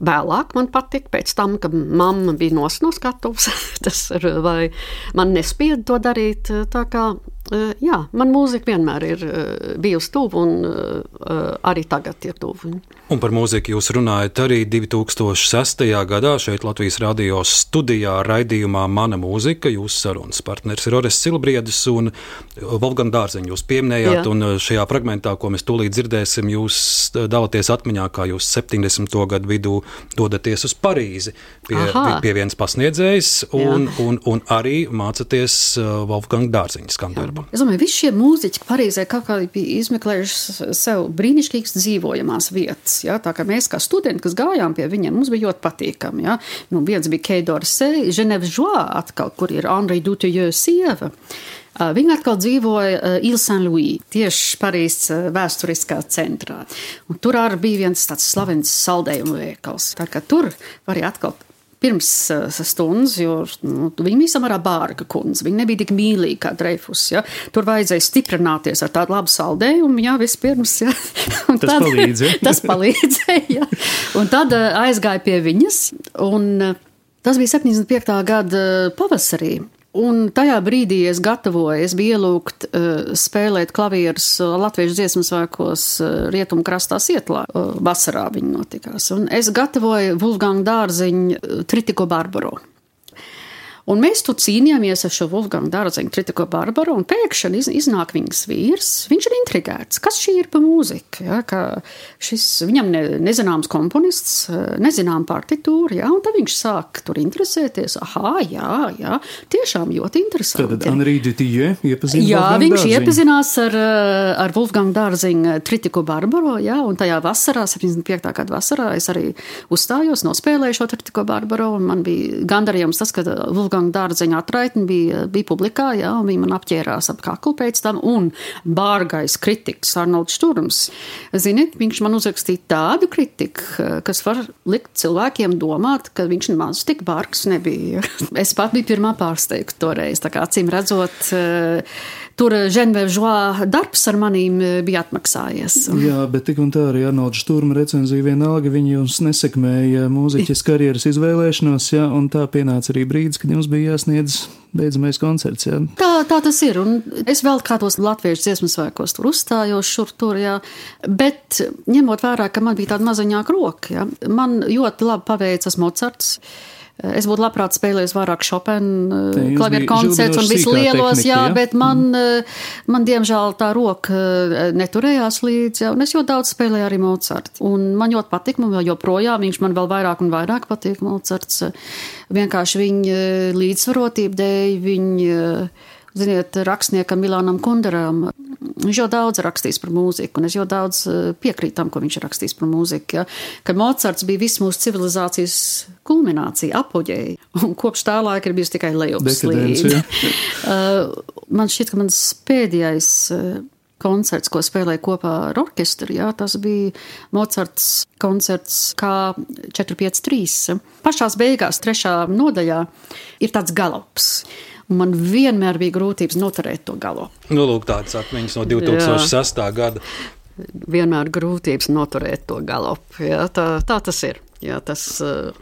Vēlāk man patika, pēc tam, kad mamma bija no skatuves, (laughs) tas ir, vai man nespieda to darīt. Tā kā, eh, jā, man mūzika vienmēr ir eh, bijusi tuva un eh, arī tagad ir tuva. Un par mūziku jūs runājat arī 2006. gadā šeit Latvijas radio studijā raidījumā Mana mūzika. Jūsu sarunas partneris ir Ores Silbriedis un Volgan Dārziņš. Jūs pieminējāt, Jā. un šajā fragmentā, ko mēs tūlīt dzirdēsim, jūs dalāties atmiņā, kā jūs 70. gadu vidū dodaties uz Parīzi pie, Aha. pie, vienas pasniedzējas un, Jā. un, un arī mācāties Wolfgang Dārziņa skandarbu. Es domāju, visi šie mūziķi Parīzē kaut kā bija izmeklējuši sev brīnišķīgas dzīvojamās vietas. Ja? Tā kā mēs, kā studenti, kas gājām pie viņiem, mums bija ļoti patīkami. Ja? Nu, viens bija Keidorse, Ženevas Žoā, atkal, kur ir Henri Dutejeu sieva. Viņa atkal dzīvoja Ile-Saint-Louis, tieši Parīzes vēsturiskā centrā. Un tur arī bija viens tāds slavens saldējumu veikals. Tā kā tur varēja atkal pirms uh, stundas, jo nu, viņa bija samērā bārga kundze. Viņa nebija tik mīlīga kā Dreifus. Ja? Tur vajadzēja stiprināties ar tādu labu saldējumu, jā, vispirms. Ja? (laughs) Un Tas palīdz, ja? (laughs) tas palīdzēja. Ja? Un tad uh, aizgāja pie viņas, un uh, tas bija 75. gada pavasarī. Un tajā brīdī es gatavoju, es biju ielūgt uh, spēlēt klavierus uh, latviešu dziesmu svēkos uh, rietumu krastā Sietlā. Uh, vasarā viņi notikās. Un es gatavoju Vulgānu dārziņu Tritiko Barbaro. Un mēs tur cīnījāmies ar šo Wolfgangu Dārziņu, Tritiko Barbaru, un pēkšņi iz, iznāk viņas vīrs. Viņš ir intrigēts, kas šī ir pa mūziku. Ja, ka šis, viņam ne, nezināms komponists, nezinām partitūru, ja, un tad viņš sāk tur interesēties. Aha, jā, jā, tiešām ļoti interesanti. Tad Anrī Dutijē iepazina Jā, Wolfgangu viņš Dārziņu. iepazinās ar, ar Wolfgangu Dārziņu Tritiko Barbaro, jā, un tajā vasarā, 75. gada vasarā, es arī uzstājos, nospēlēju šo Tritiko Barbaro, un man bija gandarījums tas, ka Wolfgangu Dārziņa atraitni bija, bija publikā, jā, un viņi man apķērās ap kaklu pēc tam, un bārgais kritiks Arnolds Šturms. Ziniet, viņš man uzrakstīja tādu kritiku, kas var likt cilvēkiem domāt, ka viņš nemaz tik bārgs nebija. (laughs) Es pat biju pirmā pārsteigta toreiz, tā kā acīm redzot, eh, tur Ženvēžā darbs ar manīm eh, bija atmaksājies. Jā, bet tik un tā arī Arnolds Šturma recenzija vienalga, viņi jums nesekmēja mūziķis karjeras izvēlēšanos, jā, un tā pienāca arī brīdis, kad jums bija jāsniedz beidzamais koncerts, jā. Tā, tā tas ir. Un es vēl kādos latviešu dziesmu svētkos tur uzstājos, šur tur, jā. Bet ņemot vērā, ka man bija tāda maziņāka roka, jā, man ļoti labi paveicas Mocarts. Es būtu labprāt spēlējis vairāk Chopina klavieru koncerts un visu lielos, jā, ja? bet man, mm. man diemžēl tā roka neturējās līdzi, un es ļoti daudz spēlēju arī Mozart. Un man ļoti patīk, man vēl joprojām, viņš man vēl vairāk un vairāk patīk Mozarts. Vienkārši viņa līdzsvarotība dēļ, viņa Ziniet, rakstniekam Milānam Kunderam. Viņš jau daudz rakstījis par mūziku, un es jau daudz eh, piekrītu tam, ko viņš ir rakstījis par mūziku. Ja? Ka Mocards bija viss mūsu civilizācijas kulminācija, apoģēja, (laughs) un kopš tā laika ir bijusi tikai lejupslīde. (laughs) Eh, man šķiet, ka mans pēdējais eh, koncerts, ko spēlēja kopā ar orķestri. Jā, tas bija Mocards koncerts K453. Pašās beigās, trešā nodaļā, ir tāds galops. Man vienmēr bija grūtības noturēt to galu. Nu, lūk, tādas atmiņas no 2006. Jā. gada. Vienmēr grūtības noturēt to galopu. Jā, tā, tā tas ir. Jā, tas, uh,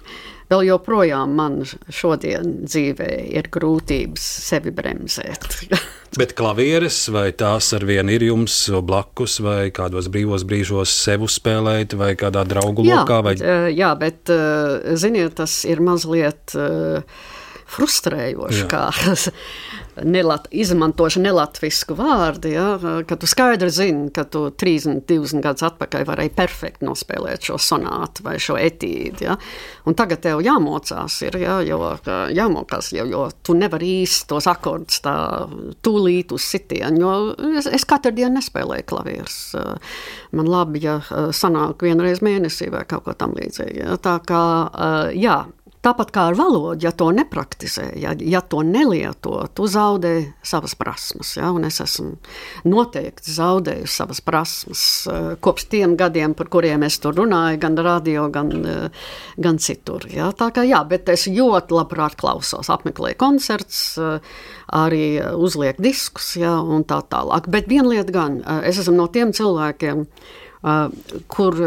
vēl joprojām man šodien dzīvē ir grūtības sevi bremzēt. (laughs) Bet klavieres vai tās ar vienu ir jums blakus, vai kādos brīvos brīžos sev spēlēt, vai kādā draugu jā, lokā? Vai... Jā, bet ziniet, tas ir mazliet. Uh, frustrējoši, Jā. kā (laughs) nelat, izmantoši nelatvisku vārdu, ja, ka tu skaidri zini, ka tu 30, 20 gadus atpakaļ varēji perfekti nospēlēt šo sonātu vai šo etīdi. Ja. Un tagad tev jāmocās, ir, ja, jo, jāmokās, jo, jo tu nevari īsti tos akordus tā tūlīt uz sitienu, jo es, es katru dienu nespēlēju klavierus. Man labi, ja sanāk vienreiz mēnesī vai kaut ko tam līdzīgi. Ja. Tā kā, jā, Tāpat kā ar valodu, ja to nepraktizē, ja, ja to nelieto, tu zaudē savas prasmes. Ja? Es esmu noteikti zaudējusi savas prasmes uh, kopš tiem gadiem, par kuriem es tur runāju, gan radio, gan, uh, gan citur. Ja? Tā kā jā, bet es ļoti labprāt klausos, apmeklēju koncerts, uh, arī uzlieku diskus ja? un tā tālāk. Bet viena lieta gan, es esmu no tiem cilvēkiem, kur,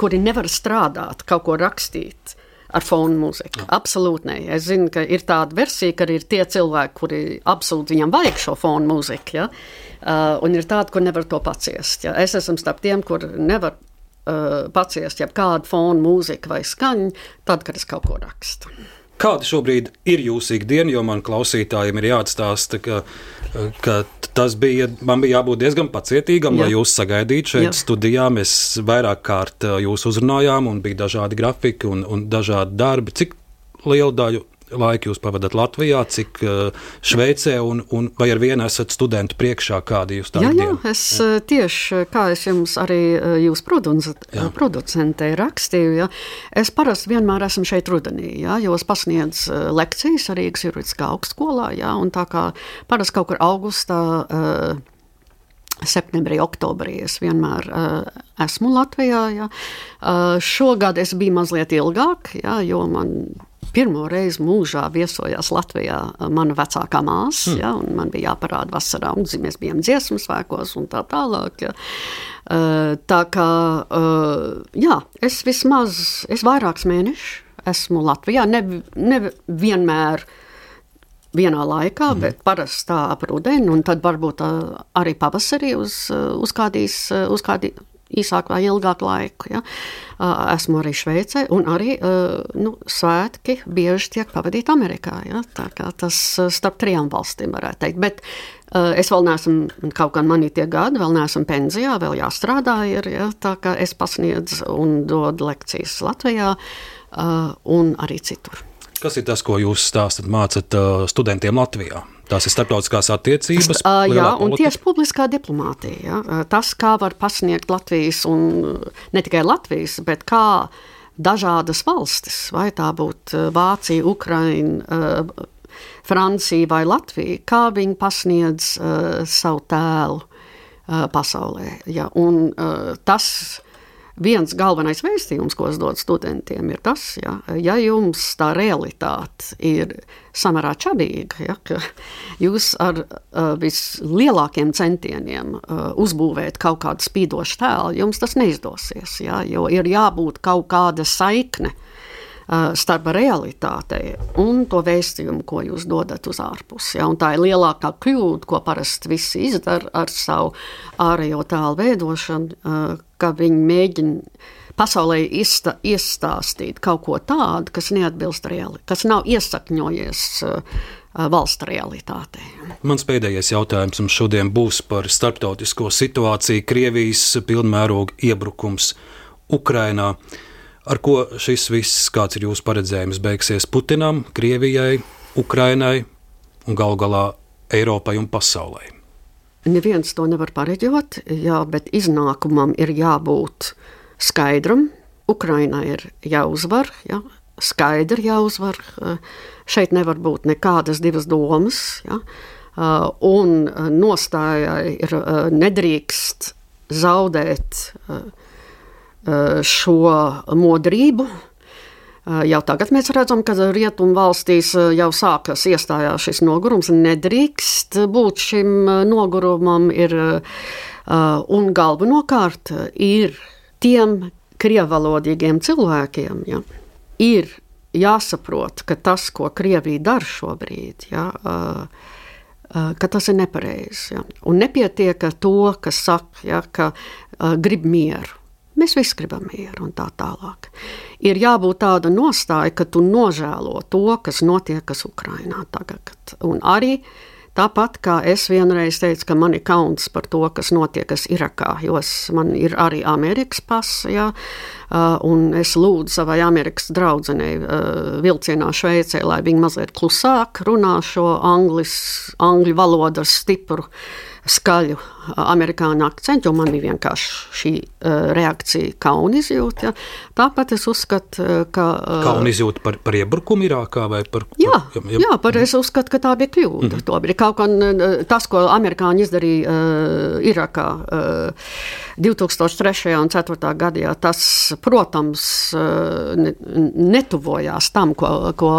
kuri nevar strādāt, kaut ko rakstīt ar fonu mūziku. Absolūti nē. Es zinu, ka ir tāda versija, ka ir tie cilvēki, kuri absolūti viņam vajag šo fonu mūziku, ja? uh, un ir tādi, kur nevar to paciest. Ja? Es esmu starp tiem, kur nevar uh, paciest jebkādu fonu mūziku vai skaņu, tad, kad es kaut ko rakstu. Kāda šobrīd ir jūsu ikdiena, jo man klausītājiem ir jāatstāsta, ka, ka tas bija, man bija jābūt diezgan pacietīgam, Jā. lai jūs sagaidītu šeit Jā. studijā. Mēs vairāk kārt jūs uzrunājām un bija dažādi grafiki un, un dažādi darbi. Cik lielu daļu laiku jūs pavadat Latvijā, cik uh, Šveicē, un, un vai ar vienu esat studentu priekšā, kādi jūs tādā jā, jā, es jā. Eh, tieši, kā es jums arī eh, jūs producentē rakstīju, ja, es parasti vienmēr esmu šeit rudenī, ja, jo es pasniedzu lekcijas Rīgas juridiskā augstskolā, ja, un tā kā parasti kaut kur augustā uh, septembrī, oktobrī es vienmēr uh, esmu Latvijā. Ja. Uh, šogad es biju mazliet ilgāk, ja, jo man pirmo reizi mūžā viesojās Latvijā mana vecākā māsa. Hmm. Ja, man bija jāparāda vasarā, un mēs bijām dziesmu svētkos un tā tālāk. Ja. Tā kā jā, es vismaz es vairākus mēnešus esmu Latvijā, ne, ne vienmēr vienā laikā, mm. bet parasti tā ap rudeni, un tad varbūt arī pavasarī uz, uz, kādīs, uz kādi īsāku vai ilgāku laiku. Ja. Esmu arī Šveicē, un arī nu, svētki bieži tiek pavadīti Amerikā. Ja. Tas starp trijām valstīm varētu teikt. Bet es vēl neesmu, kaut kā manī tie gadi, vēl neesmu pensijā, vēl jāstrādā. Ir, ja. Tā kā es pasniedzu un dodu lekcijas Latvijā un arī citur. Kas ir tas, ko jūs stāstat, mācat studentiem Latvijā? Tās ir starptautiskās attiecības. Uh, jā, un politika. tieši publiskā diplomātija. Ja? Tas, kā var pasniegt Latvijas, un ne tikai Latvijas, bet kā dažādas valstis, vai tā būtu Vācija, Ukraina, uh, Francija vai Latvija, kā viņi pasniedz uh, savu tēlu uh, pasaulē. Ja? Un, uh, tas viens galvenais vēstījums, ko es dodu studentiem, ir tas, ja, ja jums tā realitāte ir samērā čadīga, ja, ka jūs ar uh, vislielākiem centieniem uh, uzbūvēt kaut kādu spīdošu tēlu, jums tas neizdosies, ja, jo ir jābūt kaut kāda saikne uh, starp realitātei un to vēstījumu, ko jūs dodat uz ārpusi. Ja? Tā ir lielākā kļūda, ko parasti visi izdara ar savu ārējo tēlu veidošanu, uh, ka viņi mēģina pasaulē izsta, iestāstīt kaut ko tādu, kas neatbilst realitātei, kas nav iesakņojies uh, valsts realitātei. Mans pēdējais jautājums mums šodien būs par starptautisko situāciju, Krievijas pilnmēroga iebrukums Ukrainā. Ar ko šis viss, kāds ir jūsu paredzējums, beigsies Putinam, Krievijai, Ukrainai un galu galā Eiropai un pasaulē? Neviens to nevar pareģot, jā, bet iznākumam ir jābūt skaidram. Ukrainai ir jāuzvar, jā, skaidri jāuzvar. Šeit nevar būt nekādas divas domas. Jā. Un nostājai ir nedrīkst zaudēt šo modrību, Jau tagad mēs redzam, ka rietumu valstīs jau sākas iestājās šis nogurums. Nedrīkst būt šim nogurumam, ir, un galvenokārt ir tiem krievalodīgiem cilvēkiem, ja, ir jāsaprot, ka tas, ko Krievija dara šobrīd, ja, ka tas ir nepareizi. Ja. Un nepietiek ar to, kas saka, ja, ka grib mieru. Mēs visi gribam mieru un tā tālāk. Ir jābūt tāda nostāja, ka tu nožēlo to, kas notiekas Ukrajinā tagad. Un arī Tāpat kā es vienreiz teicu, ka man ir kauns par to, kas notiek Irakā, jo es, man ir arī Amerikas pasa, ja, un es lūdzu savai Amerikas draudzenei vilcienā Šveicē, lai viņa mazliet klusāk runā šo anglis, angļu valodu ar stipru skaļu amerikāņu akcentu, jo man bija vienkārši šī uh, reakcija kauna izjūta. Ja. Tāpat es uzskatu, ka. Uh, kauna izjūta par, par iebrukumu Irākā vai par. Jā, jā, jā. jā par, es uzskatu, ka tā bija kļūda. Mm -hmm. Kaut kā tas, ko amerikāņi izdarīja uh, Irākā uh, 2003. un 2004. gadā, tas, protams, uh, netuvojās tam, ko, ko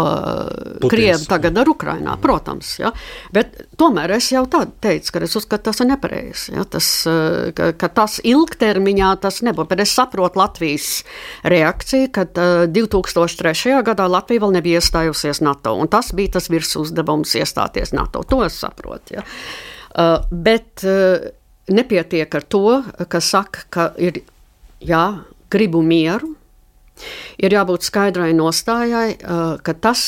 Krievi tagad ar Ukrainā, protams. Ja. Bet tomēr es jau tā teicu, ka es uzskatu, ka tas ir nepareizi. Ja, tas, eh, ka, ka tas ilgtermiņā tas nebūs. Bet es saprotu Latvijas reakciju, kad 2003. Eh, gadā Latvija vēl nebija iestājusies NATO. Tas bija tas virsuzdevums iestāties NATO. To es saprotu. Ja. Uh, bet nepietiek ar to, ka saka, ka ir jā, gribu mieru. Ir jābūt skaidrai nostājai, ka tas,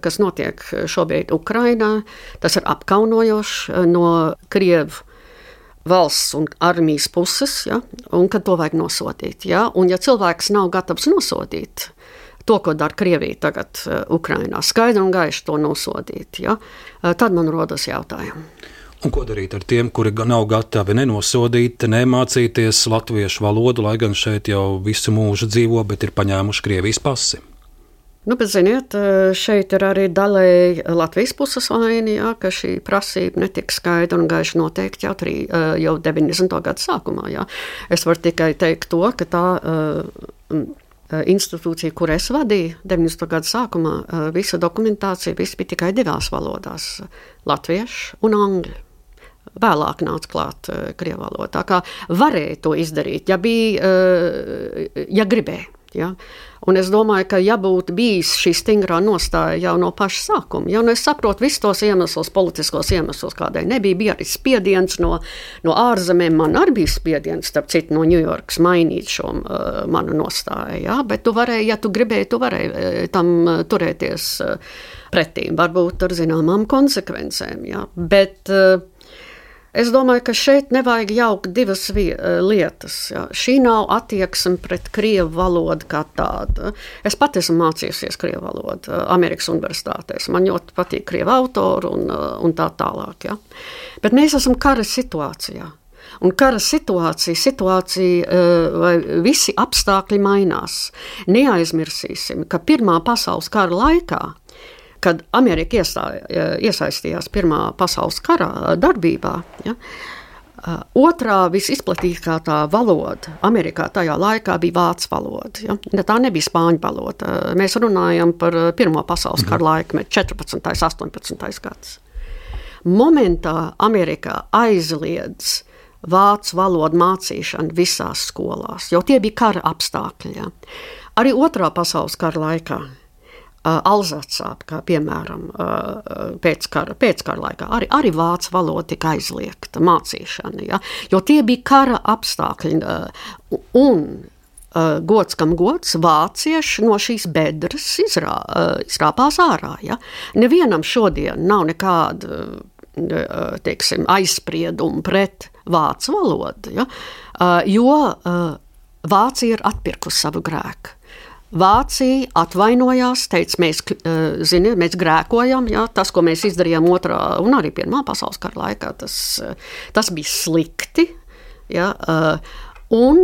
kas notiek šobrīd Ukrajinā, tas ir apkaunojoši no Krievu valsts un armijas puses, ja, un ka to vajag nosodīt. Ja, un ja cilvēks nav gatavs nosodīt to, ko dara Krievija tagad Ukrajinā, skaidri un gaiši to nosodīt, ja, tad man rodas jautājumi. Un ko darīt ar tiem, kuri nav gatavi nenosodīt, nemācīties latviešu valodu, lai gan šeit jau visu mūžu dzīvo, bet ir paņēmuši Krievijas pasi? Nu, bet, ziniet, šeit ir arī daļēji Latvijas puses vaina, jā, ka šī prasība netika skaidra un gaiši noteikti jau, trī, jau 90. gada sākumā. Jā. Es varu tikai teikt to, ka tā uh, institūcija, kur es vadīju 90. gada sākumā, visa dokumentācija viss bija tikai divās valodās - latviešu un angļu vēlāk nāca klāt krievu valoda. Tā kā varēja to izdarīt, ja bija, ja gribēja. Ja? Un es domāju, ka, ja būtu bijis šī stingrā nostāja jau no paša sākuma, jau nu es saprotu visus tos iemeslus, politiskos iemeslus, kādēļ nebija, bija arī spiediens no, no ārzemēm. Man arī bija spiediens, starp citu, no Ņujorkas mainīt šo uh, manu nostāju. Ja? Bet tu varēji, ja tu gribēji, tu varēji uh, tam uh, turēties uh, pretī, varbūt ar zināmām konsekvencēm. Ja? Bet, uh, Es domāju, ka šeit nevajag jaukt divas eh, lietas. Jā. Šī nav attieksme pret krievu valodu kā tādu. Es pati esmu mācījusies krievu valodu eh, Amerikas Universitātēs. Man ļoti patīk krievu autori un, eh, un tā tālāk. Jā. Bet mēs esam kara situācijā. Un kara situācija, situācija vai visi apstākļi mainās. Neaizmirsīsim, ka Pirmā pasaules kara laikā kad Amerika iestāja, iesaistījās Pirmā pasaules kara darbībā. Ja, Otrā visizplatītākā valoda Amerikā tajā laikā bija vācu valoda. Ja? Tā nebija spāņu valoda. Mēs runājam par Pirmā pasaules kara laikmetu, 14. un 18. gadsimtu. Momentā Amerikā aizliedz vācu valodu mācīšanu visās skolās, jo tie bija kara apstākļi. Ja? Arī Otrā pasaules kara laikā Alzacā, kā piemēram pēckara, pēckara laikā, arī, arī vācu valoda tika aizliegta mācīšana, ja? jo tie bija kara apstākļi. Un gods kam gods, vācieši no šīs bedres izrā, izrāpās ārā. Ja? Nevienam šodien nav nekāda teiksim, aizsprieduma pret vācu valodu, ja? jo Vācija ir atpirkusi savu grēku. Vācija atvainojās, teica, mēs, zini, mēs grēkojam, ja, tas, ko mēs izdarījām otrā un arī Pirmā pasaules kara laikā, tas, tas bija slikti. Ja, un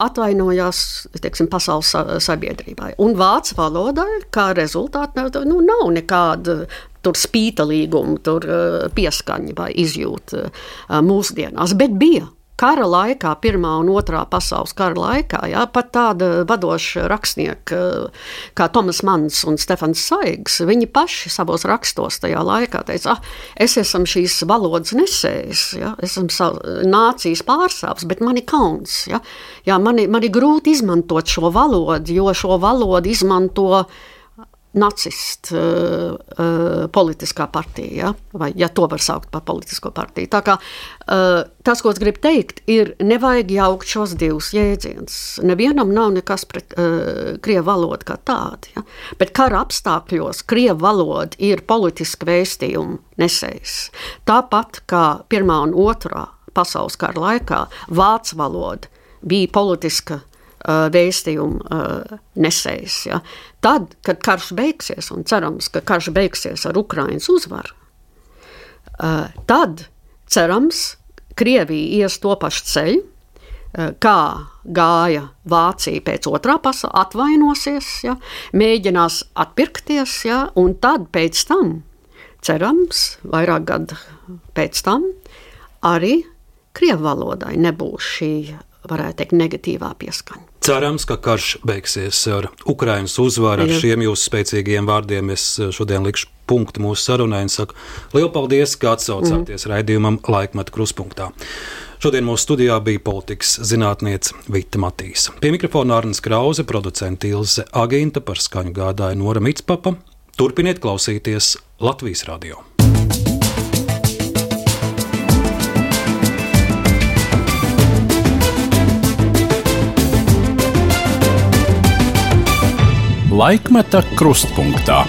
atvainojās teiksim, pasaules sabiedrībai. Un vācu valodai, kā rezultātā, nu, nav nekāda tur spītalīguma, tur pieskaņa vai izjūta mūsdienās, bet bija kara laikā, Pirmā un Otrā pasaules kara laikā, jā, pat tāda vadoša rakstnieka kā Tomas Mans un Stefans Saigs, viņi paši savos rakstos tajā laikā teica, ah, es esmu šīs valodas nesējis, jā, esmu nācijas pārstāvs, bet man ir kauns, jā, jā man, ir, man ir grūti izmantot šo valodu, jo šo valodu izmanto nacistu uh, uh, politiskā partija, ja? vai ja to var saukt par politisko partiju. Tā kā, uh, tas, ko es gribu teikt, ir nevajag jaukt šos divus jēdzienus. Nevienam nav nekas pret uh, krievu valodu kā tādu, ja? bet kara apstākļos krievu valoda ir politiska vēstījuma nesējs. Tāpat kā Pirmā un Otrā pasaules kara laikā vācu valoda bija politiska vēstījumu nesējis. Ja. Tad, kad karš beigsies, un cerams, ka karš beigsies ar Ukraiņas uzvaru, tad cerams, Krievija ies to pašu ceļu, kā gāja Vācija pēc otrā pasaules, atvainosies, ja, mēģinās atpirkties, ja, un tad pēc tam, cerams, vairāk gadu pēc tam, arī Krievu valodai nebūs šī varētu teikt, negatīvā pieskaņa. Cerams, ka karš beigsies ar Ukraiņas uzvaru. Ar šiem jūsu spēcīgiem vārdiem es šodien likšu punktu mūsu sarunai un saku lielu paldies, ka atsaucāties mm. raidījumam Laikmeta kruspunktā. Šodien mūsu studijā bija politikas zinātniece Vita Matīs. Pie mikrofona Arnēs Krause, producents Ilze Agīnta par skaņu gādāja Nora Mitspapa. Turpiniet klausīties Latvijas radio. Laikmeta krustpunktā.